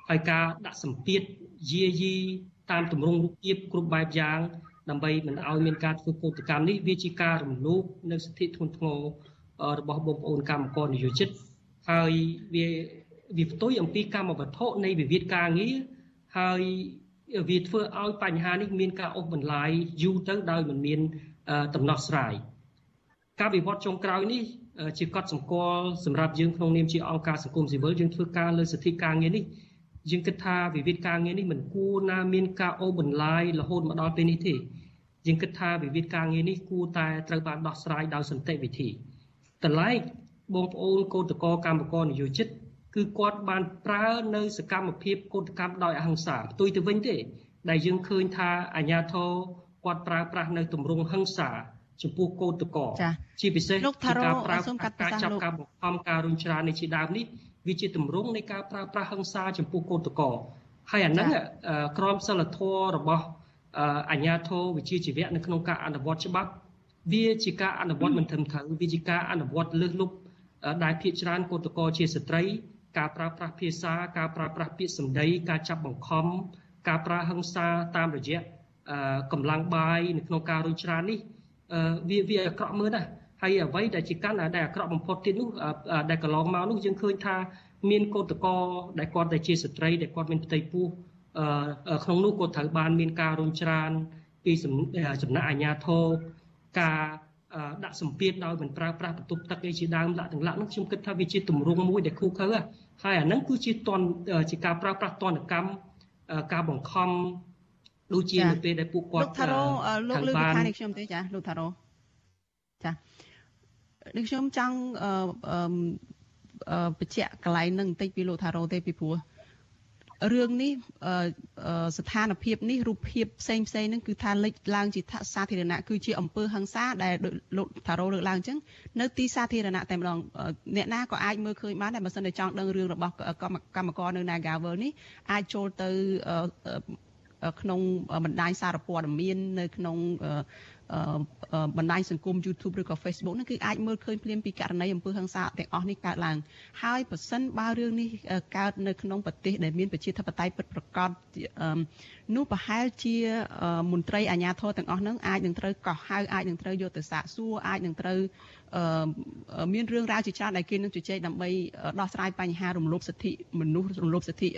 ហើយការដាក់សម្ពាធយាយីតាមទម្រង់រូបភាពគ្រប់បែបយ៉ាង ដើម្បីមិនឲ្យមានការធ្វើកោតកម្មនេះវាជាការរំលោភនៅសិទ្ធិធ្ងន់ធ្ងររបស់បងប្អូនកម្មករនិយោជិតហើយវាវាផ្ទុយអំពីកម្មវត្ថុនៃវិវាទការងារហើយវាធ្វើឲ្យបញ្ហានេះមានការអូសបន្លាយយូរទៅដោយមិនមានដំណោះស្រាយការវិវត្តចុងក្រោយនេះជាកត់សម្គាល់សម្រាប់យើងក្នុងនាមជាអង្គការសង្គមស៊ីវិលយើងធ្វើការលើសិទ្ធិការងារនេះ យើងគិតថាវិវាទការងារនេះមិនគួរណាមានការអូសបន្លាយរហូតមកដល់ពេលនេះទេយើងគិតថាវិវាទការងារនេះគួរតែត្រូវបានដោះស្រាយដោយសន្តិវិធីតម្លៃបងប្អូនកោតកោកម្មករនយោជិតគឺគាត់បានប្រើនៅសកម្មភាពកោតកម្មដោយអហិង្សាផ្ទុយទៅវិញទេ ដែលយើងឃើញថាអាញាធរគាត់ប្រើប្រាស់នៅទម្រង់ហិង្សាចំពោះកោតកោជាពិសេសការប្រើការចាប់ការបង្ខំការរុញច្រាននៃជាដើមនេះ វាជាទម្រង់នៃការប្រើប្រាស់ហិង្សាចំពោះកោតកោហើយអាហ្នឹងក្រមសិលធម៌របស់អាញាធរវិជាជីវៈនៅក្នុងការអនុវត្តច្បាប់វាជាការអនុវត្តមិនត្រឹមត្រូវវាជាការអនុវត្តលើសលប់ដែលភាកច្រើនកោតកោជាស្ត្រី ការប្រើប្រាស់ភាសាការប្រើប្រាស់ពាក្យសម្ដី ការចាប់បង្ខំការប្រើហិង្សាតាមរយៈកម្លាំងបាយនៅក្នុងការរុញច្រាននេះវាវាអាក្រក់មើលណាស់ ហើយអ្វីដែលជាកាន់ដែលអាក្រក់បំផុតទៀតនោះដែលកន្លងមកនោះយើងឃើញថាមានកោតកោដែលគាត់តែជាស្ត្រីដែលគាត់មានផ្ទៃពោះក្នុងនោះក៏ត្រូវបានមានការរុញច្រានពីសំណាក់អាជ្ញាធរការដាក់សម្ពាធដោយមិនប្រើប្រាស់បន្ទប់ទឹកអីជាដើមដាក់ទាំងឡាក់នោះខ្ញុំគិតថាវាជាទម្រង់មួយដែលគូខើហើយអាហ្នឹងគឺជាតនជាការប្រើប្រាស់តនកម្មការបង្ខំដូចជានៅពេលដែលពួកគាត់លោកថារ៉ូលោកលើកពីខាងនេះខ្ញុំទេចាលោកថារ៉ូចា នេះខ្ញុំចង់បញ្ជាក់កន្លែងនឹងបន្តិចពីលោកថារ៉ូទេពីព្រោះរឿងនេះស្ថានភាពនេះរូបភាពផ្សេងផ្សេងហ្នឹងគឺថាលេចឡើងជាសាធារណៈគឺជាអំពើហិង្សាដែលលោកថារោលើកឡើងអញ្ចឹងនៅទីសាធារណៈតែម្ដងអ្នកណាក៏អាចមើលឃើញបានដែរបើសិនតែចង់ដឹងរឿងរបស់កម្មករនៅ Nagavel នេះអាចចូលទៅក្នុងបណ្ដាញសារព័ត៌មាននៅក្នុងបណ្ដាញសង្គម YouTube ឬក៏ Facebook ហ្នឹងគឺអាចមើលឃើញភ្លាមពីករណីអំពើហិង្សាទាំងអស់នេះកើតឡើងហើយប្រសិនបើរឿងនេះកើតនៅក្នុងប្រទេសដែលមានប្រជាធិបតេយ្យពិតប្រាកដនោះប្រហែលជាមន្ត្រីអាជ្ញាធរទាំងអស់ហ្នឹងអាចនឹងត្រូវកោះហៅអាចនឹងត្រូវយកទៅសាកសួរអាចនឹងត្រូវមានរឿងរ៉ាវជាច្រើនដែលគេនឹងជជែកដើម្បីដោះស្រាយបញ្ហារំលោភសិទ្ធិមនុស្សរំលោភសិទ្ធិ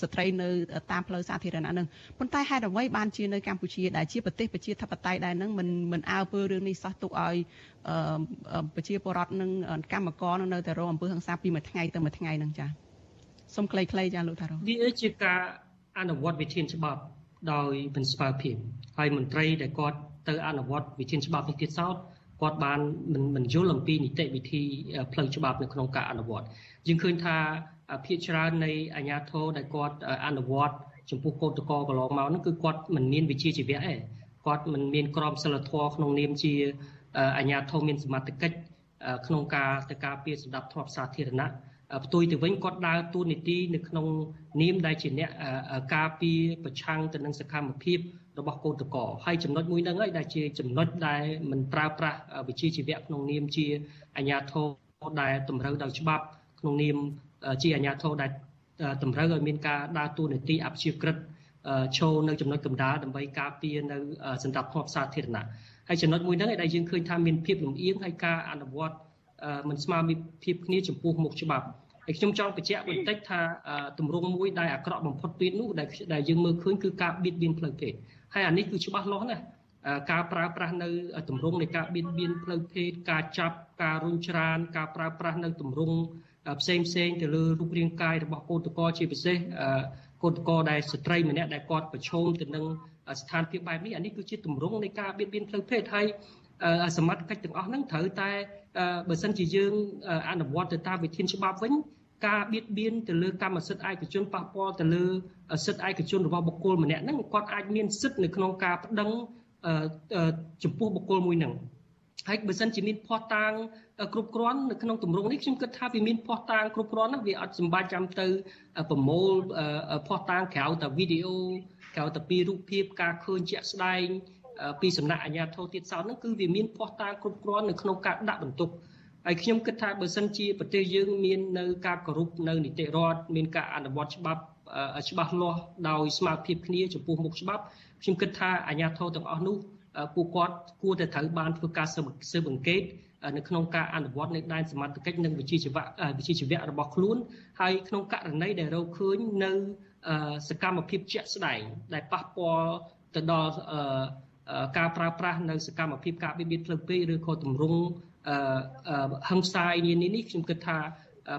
ស្ត្រីនៅតាមផ្លូវសាធារណៈនឹងប៉ុន្តែហេតុអ្វីបានជានៅកម្ពុជាដែលជាប្រទេសប្រជាធិបតេយ្យដែលនឹងមិនមិនអើពើរឿងនេះសោះទុកឲ្យប្រជាពលរដ្ឋនឹងកម្មករនឹងនៅតែរងអំពើហិង្សាពីមួយថ្ងៃទៅមួយថ្ងៃនឹងចា៎សូមខ្លីៗចាលោកតារ៉ូវាជាការអនុវត្តវិធានច្បាប់ដោយមិនស្មើភាពហើយមន្ត្រីដែលគាត់ទៅអនុវត្តវិធានច្បាប់នេះទៀតសោតគាត់បានមិនមិនយល់អំពីនីតិវិធីផ្លូវច្បាប់នៅក្នុងការអនុវត្តយើងឃើញថាភាគច្រើននៃអាជ្ញាធរដែលគាត់អនុវត្តចំពោះកោតតកកន្លងមកហ្នឹងគឺគាត់មិនមានវិជាជីវៈទេ គាត់មិនមានក្រមសីលធម៌ក្នុងនាមជាអាជ្ញាធរមានសមត្ថកិច្ចក្នុងការទៅការពារសម្ដាប់ធ្នាប់សាធារណៈផ្ទុយទៅវិញគាត់ដើរតួនាទីនៅក្នុងនាមដែលជាអ្នកការពារប្រឆាំងទៅនឹងសកម្មភាពរបស់កោតកោហើយចំណុចមួយហ្នឹងហើយដែលជាចំណុចដែលមិនប្រើប្រាស់វិជាជីវៈក្នុងនាមជាអាជ្ញាធរដែលតម្រូវដោយច្បាប់ក្នុងនាមជាអាជ្ញាធរដែលតម្រូវឲ្យមានការដើរតួនាទីអព្យាក្រឹត ចូលនៅចំណុចកណ្ដាលដើម្បីការពារនៅសម្រាប់ភពសាធារណៈហើយចំណុចមួយហ្នឹងឯដែលយើងឃើញថាមានភាពលំអៀងហើយការអនុវត្តមិនស្មើភាពគ្នាចំពោះមុខច្បាប់ហើយខ្ញុំចង់បញ្ជាក់បន្តិចថាទម្រង់មួយដែលអាក្រក់បំផុតទៀតនោះដែលដែលយើងមើលឃើញគឺការបៀតបៀនផ្លូវភេទហើយអានេះគឺច្បាស់លាស់ណាស់ការប្រើប្រាស់នៅទម្រង់នៃការបៀតបៀនផ្លូវភេទការចាប់ការរុញច្រានការប្រើប្រាស់នៅទម្រង់ផ្សេងផ្សេងទៅលើរូបរាងកាយរបស់កូនតកជាពិសេស កូនតកដែលស្ត្រីម្នាក់ដែលគាត់ប្រឈមទៅនឹងស្ថានភាពបែបនេះអានេះគឺជាទម្រង់នៃការបៀតបៀនផ្លូវភេទហើយសមត្ថកិច្ចទាំងអស់ហ្នឹងត្រូវតែបើសិនជាយើងអនុវត្តទៅតាមវិធានច្បាប់វិញការបៀតបៀនទៅលើកម្មសិទ្ធិឯកជនប៉ះពាល់ទៅលើសិទ្ធិឯកជនរបស់បុគ្គលម្នាក់ហ្នឹងគាត់អាចមានសិទ្ធិនៅក្នុងការប្តឹងចំពោះបុគ្គលមួយហ្នឹង ហើយបើសិនជាមានភ័ស្តុតាងគ្រប់គ្រាន់នៅក្នុងទម្រង់នេះខ្ញុំគិតថាវាមានភ័ស្តុតាងគ្រប់គ្រាន់ណាវាអត់សម្បាច់ចាំទៅប្រមូលភ័ស្តុតាងក្រៅតែវីដេអូក្រៅតែពីរូបភាពការឃើញជាក់ស្ដែងពីសំណាក់អាជ្ញាធរទៀតសោតហ្នឹងគឺវាមានភ័ស្តុតាងគ្រប់គ្រាន់នៅក្នុងការដាក់បន្ទុកហើយខ្ញុំគិតថាបើសិនជាប្រទេសយើងមាននៅការគោរពនៅនីតិរដ្ឋមានការអនុវត្តច្បាប់ច្បាស់លាស់ដោយស្មារតីគ្នាចំពោះមុខច្បាប់ខ្ញុំគិតថាអាជ្ញាធរទាំងអស់នោះ ពួកគាត់គួរតែត្រូវបានធ្វើការស៊ើបអង្កេតនៅក្នុងការអនុវត្តនៅដែនសមត្ថកិច្ចនិងវិជាជីវៈវិជាជីវៈរបស់ខ្លួនហើយក្នុងករណីដែលរកឃើញនៅសកម្មភាពជាក់ស្ដែងដែលប៉ះពាល់ទៅដល់ការប្រើប្រាស់នៅសកម្មភាពការបៀតបៀនផ្លូវពេកឬក៏ទម្រង់ហឹង្សានានានេះខ្ញុំគិតថា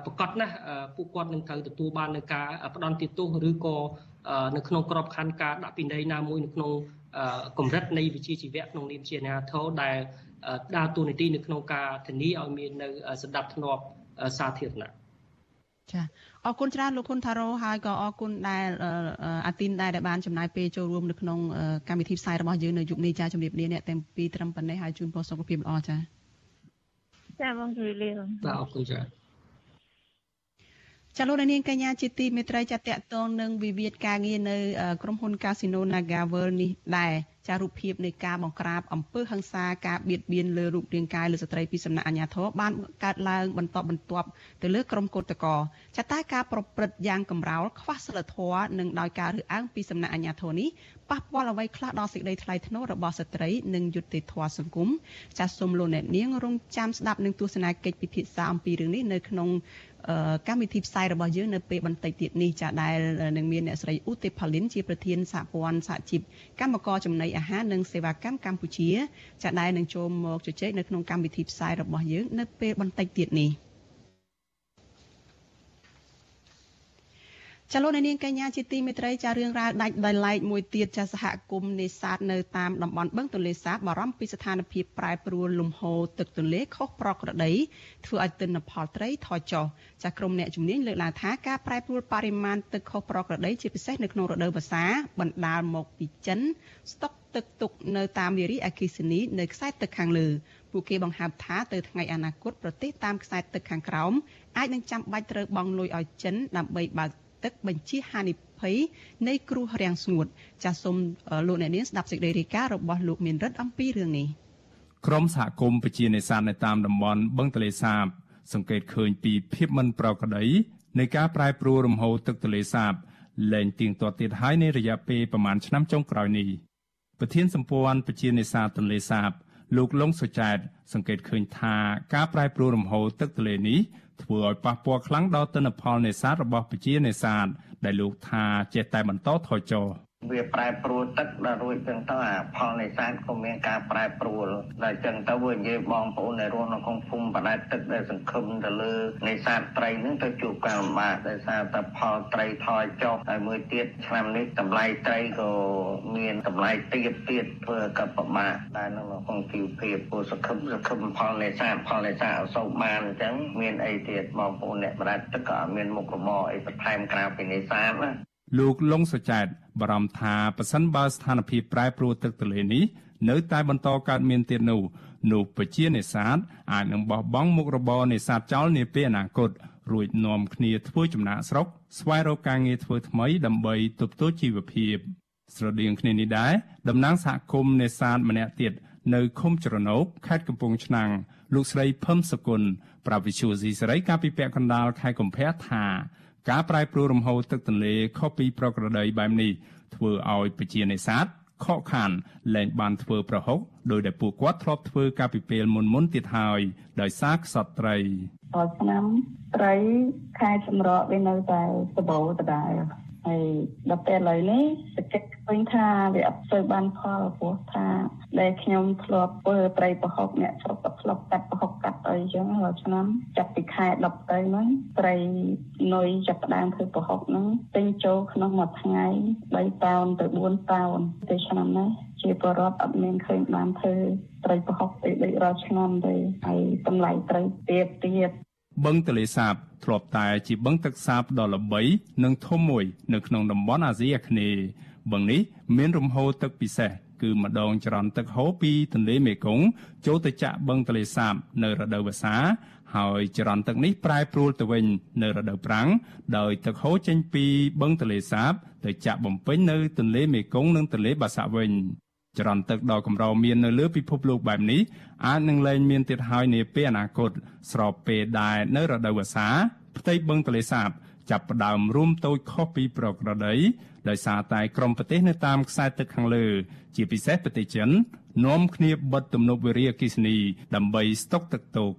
ប្រកាសណាស់ពួកគាត់នឹងត្រូវទទួលបាននៅការផ្ដន់ទោសឬក៏នៅក្នុងក្របខ័ណ្ឌការដាក់ពិន័យណាមួយនៅក្នុង កម្រិតនៃវិជាជីវៈក្នុងនាមជាអាជ្ញាធរដែលដើរតួនាទីនៅក្នុងការធានាឲ្យមាននៅសន្តិភាពសាធារណៈចាអរគុណច្រើនលោកគុណថារ៉ូហើយក៏អរគុណដែលអាទីនដែលបានចំណាយពេលចូលរួមនៅក្នុងកម្មវិធីផ្សាយរបស់យើងនៅយុគនេះចាជំរាបលាអ្នកទាំងពីរត្រឹមប៉ុណ្ណេះហើយជូនពរសុខភាពល្អចាចាបងជម្រាបលាបាទអរគុណច្រើន ចាលោកនាងកញ្ញាជាទីមេត្រីចាតកតងនឹងវិវាទការងារនៅក្រុមហ៊ុន Casino Naga World នេះដែរចារូបភាពនៃការបង្ក្រាបអំពើហិង្សាការបៀតបៀនលើរូបរាងកាយលើស្ត្រីពីសំណាក់អាជ្ញាធរបានកើតឡើងបន្តបន្ទាប់ទៅលើក្រុមកោតក្រចាតែការប្រព្រឹត្តយ៉ាងកំរោលខ្វះសិលធម៌និងដោយការរើសអើងពីសំណាក់អាជ្ញាធរនេះប៉ះពាល់អ្វីខ្លះដល់សេចក្តីថ្លៃថ្នូររបស់ស្ត្រីនិងយុត្តិធម៌សង្គមចាសសូមលោកអ្នកនាងរងចាំស្ដាប់នឹងទស្សនាកិច្ចពិភាក្សាអំពីរឿងនេះនៅក្នុង កម្មវិធីផ្សាយរបស់យើងនៅពេលបន្តិចទៀតនេះចាដែលនឹងមានអ្នកស្រីឧទេផលីនជាប្រធានសហព័ន្ធសហជីពកម្មករចំណីអាហារនិងសេវាកម្មកម្ពុជាចាដែលនឹងចូលមកជជែកនៅក្នុងកម្មវិធីផ្សាយរបស់យើងនៅពេលបន្តិចទៀតនេះ។ ចលនានាងកញ្ញាជាទីមេត្រីចារឿងរ៉ាវដាច់ដោយឡែកមួយទៀតចាសហគមន៍នេសាទនៅតាមតំបន់បឹងទន្លេសាបបារម្ភពីស្ថានភាពប្រែប្រួលលំហូរទឹកទន្លេខុសប្រក្រតីធ្វើឲ្យទិន្នផលត្រីថយចុះចាក្រុមអ្នកជំនាញលើកឡើងថាការប្រែប្រួលបរិមាណទឹកខុសប្រក្រតីជាពិសេសនៅក្នុងរដូវវស្សាបណ្ដាលមកពីចិនស្តុកទឹកទុកនៅតាមវារីអគ្គិសនីនៅខ្សែទឹកខាងលើពួកគេបង្ហើបថាទៅថ្ងៃអនាគតប្រទេសតាមខ្សែទឹកខាងក្រោមអាចនឹងចាំបាច់ត្រូវបង់លុយឲ្យចិនដើម្បីបើក ទឹកបញ្ជាហានិភ័យនៃគ្រោះរាំងស្ងួតចាសសូមលោកអ្នកនាងស្ដាប់សេចក្តីរាយការណ៍របស់លោកមានរិទ្ធអំពីរឿងនេះក្រមសហគមន៍ពជានេសាទនៅតាមតំបន់បឹងទលេសាប សង្កេតឃើញពីភាពមិនប្រក្រតីនៃការប្រែប្រួលរំហូរទឹកទលេសាបលែងទៀងទាត់ទៀតហើយในរយៈពេលប្រមាណឆ្នាំចុងក្រោយនេះប្រធានសម្ព័ន្ធពជានេសាទទលេសាបលោកលងសុចែតសង្កេតឃើញថាការប្រែប្រួលរំហូរទឹកទលេនេះធ្វើឲ្យប៉ះពាល់ខ្លាំងដល់ទិន្នផលនេសាទរបស់ប្រជានេសាទដែលលោកថាចេះតែបន្តថយចុះ វាប្រែប្រួលទឹកដល់រួចចឹងទៅអាផលនេសាទក៏មានការប្រែប្រួលដល់ចឹងទៅវានិយាយបងប្អូនដែលរស់នៅក្នុងភូមិបដែតទឹកដែលសង្ឃឹមទៅលើនេសាទត្រីហ្នឹងទៅជួបការលំបាកដោយសារតែផលត្រីថយចុះហើយមួយទៀតឆ្នាំនេះតម្លៃត្រីក៏មានតម្លៃទាបទៀតធ្វើក៏ពិបាកដែរនៅក្នុងជីវភាពព្រោះសង្ឃឹមសង្ឃឹមផលនេសាទផលនេសាទអត់សូវបានអញ្ចឹងមានអីទៀតបងប្អូនអ្នកបដែតទឹកក៏មានមុខរបរអីបន្ថែមក្រៅពីនេសាទណា លោកលងសុចែតបារម្ភថាប៉ះសិនបើស្ថានភាពប្រែប្រួលទឹកទន្លេនេះនៅតែបន្តកើតមានទៀតនោះនោះប្រជានេសាទអាចនឹងបោះបង់មុខរបរនេសាទចោលនាពេលអនាគតរួចនាំគ្នាធ្វើចំណាកស្រុកស្វែងរកការងារធ្វើថ្មីដើម្បីទប់ទល់ជីវភាពស្រដៀងគ្នានេះដែរតំណាងសហគមន៍នេសាទម្នាក់ទៀតនៅឃុំជ្រណោកខេត្តកំពង់ឆ្នាំងលោកស្រីភឹមសគុណប្រាវិសុយស៊ីសេរីកាលពីពាក់កណ្ដាលខែកុម្ភៈថា ការប្រែប្រួលរំហូរទឹកទន្លេខុសពីប្រក្រតីបែបនេះធ្វើឲ្យប្រជានេសាទខកខានលែងបានធ្វើប្រហុកដោយដែលពួកគាត់ធ្លាប់ធ្វើកាលពីពេលមុនមុនទៀតហើយដោយសារខ្សត់ត្រីរាល់ឆ្នាំត្រីខែសម្រក់វានៅតែសបោដដែល ហើយដល់ពេលឥឡូវនេះសង្កេតឃើញថាវាអត់សូវបានផលព្រោះថាដែលខ្ញុំធ្លាប់ធ្វើត្រីប្រហុកអ្នកស្រុកក៏ធ្លាប់កាត់ប្រហុកកាត់អីចឹងរាល់ឆ្នាំចាប់ពីខែ10ទៅហ្នឹងត្រីនុយចាប់ផ្ដើមធ្វើប្រហុកហ្នឹងទិញចូលក្នុងមួយថ្ងៃ3តោនទៅ4តោនទៅឆ្នាំនេះជាបរិបទអត់មានឃើញបានធ្វើត្រីប្រហុកទៅដូចរាល់ឆ្នាំទេហើយតម្លៃត្រីទៀតទៀត បឹងទលេសាបធ្លាប់តែជាបឹងទឹកសាបដ៏ល្បីនិងធំមួយនៅក្នុងតំបន់អាស៊ីអាគ្នេយ៍បឹងនេះមានរំហូរទឹកពិសេសគឺម្ដងចរន្តទឹកហូរពីទន្លេមេគង្គចូលទៅចាក់បឹងទន្លេសាបនៅរដូវវស្សាហើយចរន្តទឹកនេះប្រែប្រួលទៅវិញនៅរដូវប្រាំងដោយទឹកហូរចេញពីបឹងទន្លេសាបទៅចាក់បំពេញនៅទន្លេមេគង្គនិងទន្លេបាសាក់វិញ ចរន្តទឹកដ៏កម្រមាននៅលើពិភពលោកបែបនេះអាចនឹងលែងមានទៀតហើយនាពេលអនាគតស្របពេលដែលនៅរដូវវស្សាផ្ទៃបឹងទន្លេសាបចាប់ផ្ដើមរួមតូចខុសពីប្រក្រតីដោយសារតែក្រុមប្រទេសនៅតាមខ្សែទឹកខាងលើ ជាពិសេសប្រទេសចិននាំគ្នាបិទទំនប់វារីអគ្គិសនី ដើម្បីស្តុកទឹកតូក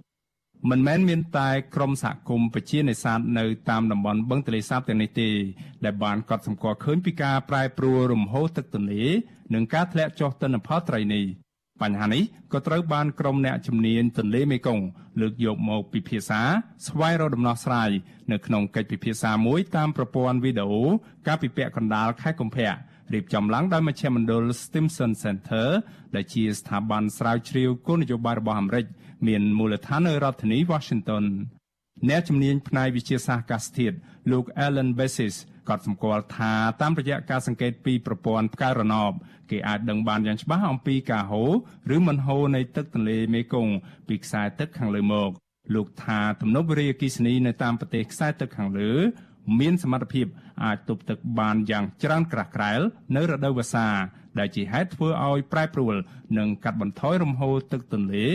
មិនមែនមានតែក្រុមសហគមន៍ប្រជានេសាទនៅតាមតំបន់បឹងទន្លេសាបទាំងនេះទេដែលបានកត់សម្គាល់ឃើញពីការប្រែប្រួលរំហូរទឹកទន្លេ និងការធ្លាក់ចុះទិន្នផលត្រីនេះបញ្ហានេះក៏ត្រូវបានក្រុមអ្នកជំនាញទន្លេមេគង្គលើកយកមកពិភាក្សាស្វែងរកដំណោះស្រាយនៅក្នុងកិច្ចពិភាក្សាមួយតាមប្រព័ន្ធវីដេអូកាលពីពាក់កណ្ដាលខែកុម្ភៈរៀបចំឡើងដោយមជ្ឈមណ្ឌល Stimson Center ដែលជាស្ថាប័នស្រាវជ្រាវគោលនយោបាយរបស់អាមេរិកមានមូលដ្ឋាននៅរដ្ឋធានី Washington អ្នកជំនាញផ្នែកវិទ្យាសាស្ត្រអាកាសធាតុលោក Alan Basis ក៏សម្គាល់ថាតាមរយៈការសង្កេតពីប្រព័ន្ធផ្កាយរណបគេអាចដឹងបានយ៉ាងច្បាស់អំពីការហូរឬមិនហូរនៃទឹកទន្លេមេគង្គពីខ្សែទឹកខាងលើមកលោកថាទំនប់វារីអគ្គិសនីនៅតាមប្រទេសខ្សែទឹកខាងលើមានសមត្ថភាពអាចទប់ទឹកបានយ៉ាងច្រើនក្រាស់ក្រែលនៅរដូវវស្សា ដែលជាហេតុធ្វើឲ្យប្រែប្រួលនិងកាត់បន្ថយរំហូរទឹកទន្លេ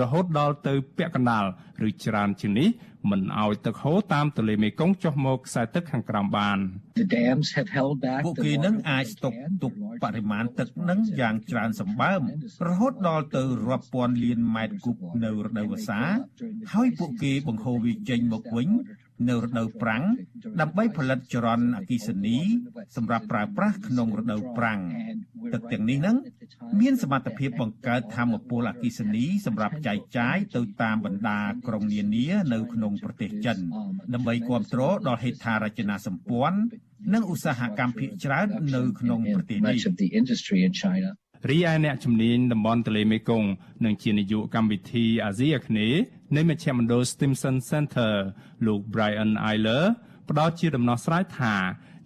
រហូតដល់ទៅពាក់កណ្ដាលឬច្រើនជាងនេះមិនឲ្យទឹកហូរតាមទន្លេមេគង្គចុះមកខ្សែទឹកខាងក្រោមបានពួកគេនឹងអាចស្តុកទុកបរិមាណទឹកនឹងយ៉ាងច្រើនសម្បើមរហូតដល់ទៅរាប់ពាន់លានម៉ែត្រគូបនៅរដូវវស្សា ហើយពួកគេបង្ហូរវាចេញមកវិញនៅរដូវប្រាំងដើម្បីផលិតចរន្តអគ្គិសនីសម្រាប់ប្រើប្រាស់ក្នុងរដូវប្រាំង ទឹកទាំងនេះនឹងមានសមត្ថភាពបង្កើតធម្មពលអគ្គិសនីសម្រាប់ចែកចាយទៅតាមបណ្ដាក្រុងនានានៅក្នុងប្រទេសចិន ដើម្បីគ្រប់គ្រងដល់ហេដ្ឋារចនាសម្ព័ន្ធនិងឧស្សាហកម្មភាគច្រើននៅក្នុងប្រទេសនេះរីឯអ្នកជំនាញតំបន់ទន្លេមេគង្គនិងជានាយកកម្មវិធីអាស៊ីអាគ្នេយ៍នៃមជ្ឈមណ្ឌល Stimson Center លោក Brian Eiler ផ្ដល់ជាដំណោះស្រាយថា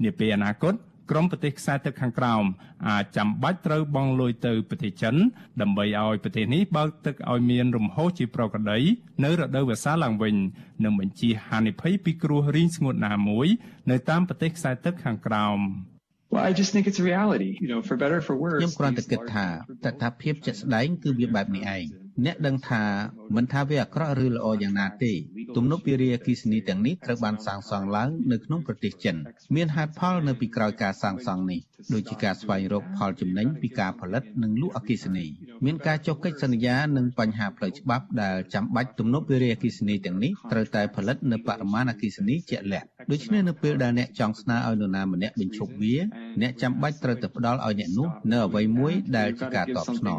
នាពេលអនាគត ក្រមប្រទេសខ្សែទឹកខាងក្រោមអាចចាំបាច់ត្រូវបង់លុយទៅប្រទេសចិន ដើម្បីឲ្យប្រទេសនេះបើកទឹកឲ្យមានរំហូរជាប្រក្រតីនៅរដូវវស្សាឡើងវិញនិងបញ្ជាហានិភ័យពីគ្រោះរីងស្ងួតណាមួយនៅតាមប្រទេសខ្សែទឹកខាងក្រោម Well I just think it's a reality you know for better for worse ខ្ញុំគ្រាន់តែគិតថាតថភាពជាក់ស្ដែងគឺវាបែបនេះឯង អ្នកដឹងថាមិនថាវាអាក្រក់ឬល្អយ៉ាងណាទេទំនប់វារីអគ្គិសនីទាំងនេះត្រូវបានសាងសង់ឡើងនៅក្នុងប្រទេសចិនមានហេតុផលនៅពីក្រោយការសាងសង់នេះដូចជាការស្វែងរកផលចំណេញពីការផលិតនិងលក់អគ្គិសនីមានការចុះកិច្ចសន្យានិងបញ្ហាផ្លូវច្បាប់ដែលចាំបាច់ទំនប់វារីអគ្គិសនីទាំងនេះត្រូវតែផលិតនៅបរិមាណអគ្គិសនីជាក់លាក់ដូច្នេះនៅពេលដែលអ្នកចង់ស្នើឲ្យនរណាម្នាក់បញ្ឈប់វាអ្នកចាំបាច់ត្រូវតែផ្ដល់ឲ្យអ្នកនោះនៅអ្វីមួយដែលជាការតបស្នង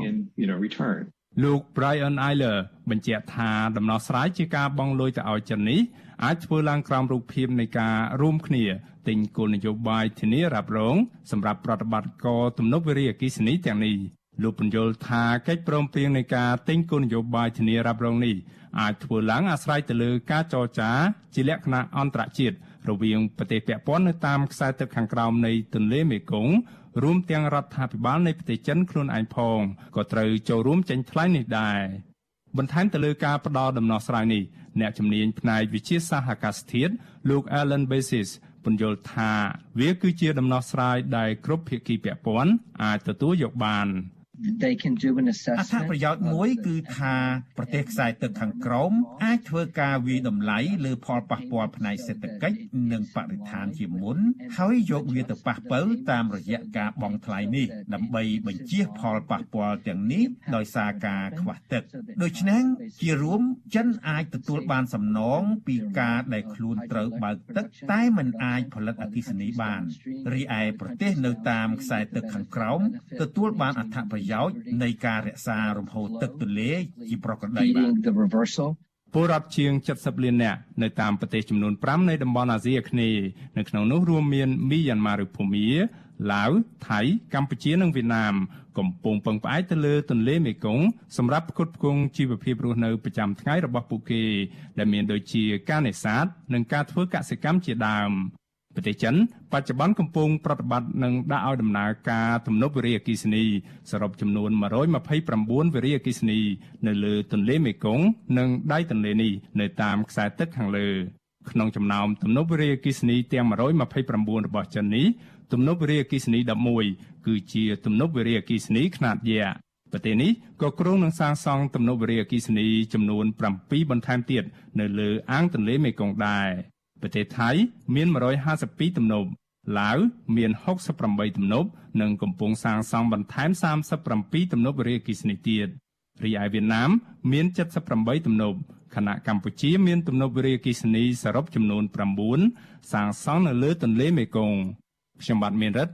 លោក Brian Eiler បញ្ជាក់ថាដំណោះស្រាយជាការបង់លុយទៅឲ្យចិននេះអាចធ្វើឡើងក្រោមរូបភាពនៃការរួមគ្នាទិញគោលនយោបាយធានារ៉ាប់រងសម្រាប់ប្រតិបត្តិការទំនប់វារីអគ្គិសនីទាំងនេះលោកបញ្យល់ថាកិច្ចព្រមព្រៀងនៃការទិញគោលនយោបាយធានារ៉ាប់រងនេះអាចធ្វើឡើងអាស្រ័យទៅលើការចរចាជាលក្ខណៈអន្តរជាតិរវាងប្រទេសពាក់ព័ន្ធនៅតាមខ្សែទឹកខាងក្រោមនៃទន្លេមេគង្គ រួមទាំងរដ្ឋាភិបាលនៃប្រទេសចិនខ្លួនឯងផងក៏ត្រូវចូលរួមចេញថ្លៃនេះដែរបន្ថែមទៅលើការផ្ដល់ដំណោះស្រាយនេះអ្នកជំនាញផ្នែកវិទ្យាសាស្ត្រអាកាសធាតុលោក Alan Basis ពន្យល់ថា វាគឺជាដំណោះស្រាយដែលគ្រប់ភាគីពាក់ព័ន្ធអាចទទួលយកបាន they can do an assessment អត្ថប្រយោជន៍មួយគឺថាប្រទេសខ្សែទឹកខាងក្រោមអាចធ្វើការវិតម្លៃលើផលប៉ះពាល់ផ្នែកសេដ្ឋកិច្ចនិងបរិស្ថានជាមុន ហើយយកវាទៅប៉ះពៅតាមរយៈការបង់ថ្លៃនេះ ដើម្បីបញ្ជៀសផលប៉ះពាល់ទាំងនេះដោយសារការខ្វះទឹកដូច្នេះជារួមចិនអាចទទួលបានសំណងពីការដែលខ្លួនត្រូវបើកទឹកតែមិនអាចផលិតអគ្គិសនីបានរីឯប្រទេសនៅតាមខ្សែទឹកខាងក្រោមទទួលបានអត្ថប្រយោជន៍នៃការរក្សារំហូរទឹកទន្លេជាប្រក្រតីបាទពលរដ្ឋជាង70លាននាក់នៅតាមប្រទេសចំនួន5នៃតំបន់អាស៊ីអាគ្នេយ៍នៅក្នុងនោះរួមមានមីយ៉ាន់ម៉ាឬភូមាឡាវថៃកម្ពុជានិងវៀតណាមកំពុងពឹងផ្អែកទៅលើទន្លេមេគង្គសម្រាប់ផ្គត់ផ្គង់ជីវភាពរស់នៅប្រចាំថ្ងៃរបស់ពួកគេដែលមានដូចជាការនេសាទនិងការធ្វើកសិកម្មជាដើម ប្រទេសចិនបច្ចុប្បន្នកំពុងប្រតិបត្តិនិងដាក់ឲ្យដំណើរការទំនប់វារីអគ្គិសនីសរុបចំនួន129វារីអគ្គិសនី នៅលើទន្លេមេគង្គនិងដៃទន្លេនេះនៅតាមខ្សែទឹកខាងលើក្នុងចំណោមទំនប់វារីអគ្គិសនីទាំង129របស់ចិននេះទំនប់វារីអគ្គិសនី11គឺជាទំនប់វារីអគ្គិសនីខ្នាតយក្សប្រទេសនេះក៏គ្រោងនឹងសាងសង់ទំនប់វារីអគ្គិសនីចំនួន7បន្ថែមទៀតនៅលើអាងទន្លេមេគង្គដែរ ប្រទេសថៃមាន152ទំនប់ឡាវមាន68ទំនប់និងកំពុងសាងសង់បន្ថែម37ទំនប់វារីអគ្គិសនីទៀតរីឯវៀតណាមមាន78ទំនប់ខណៈកម្ពុជាមានទំនប់វារីអគ្គិសនីសរុបចំនួន9សាងសង់នៅលើទន្លេមេគង្គខ្ញុំបាទមានរិទ្ធ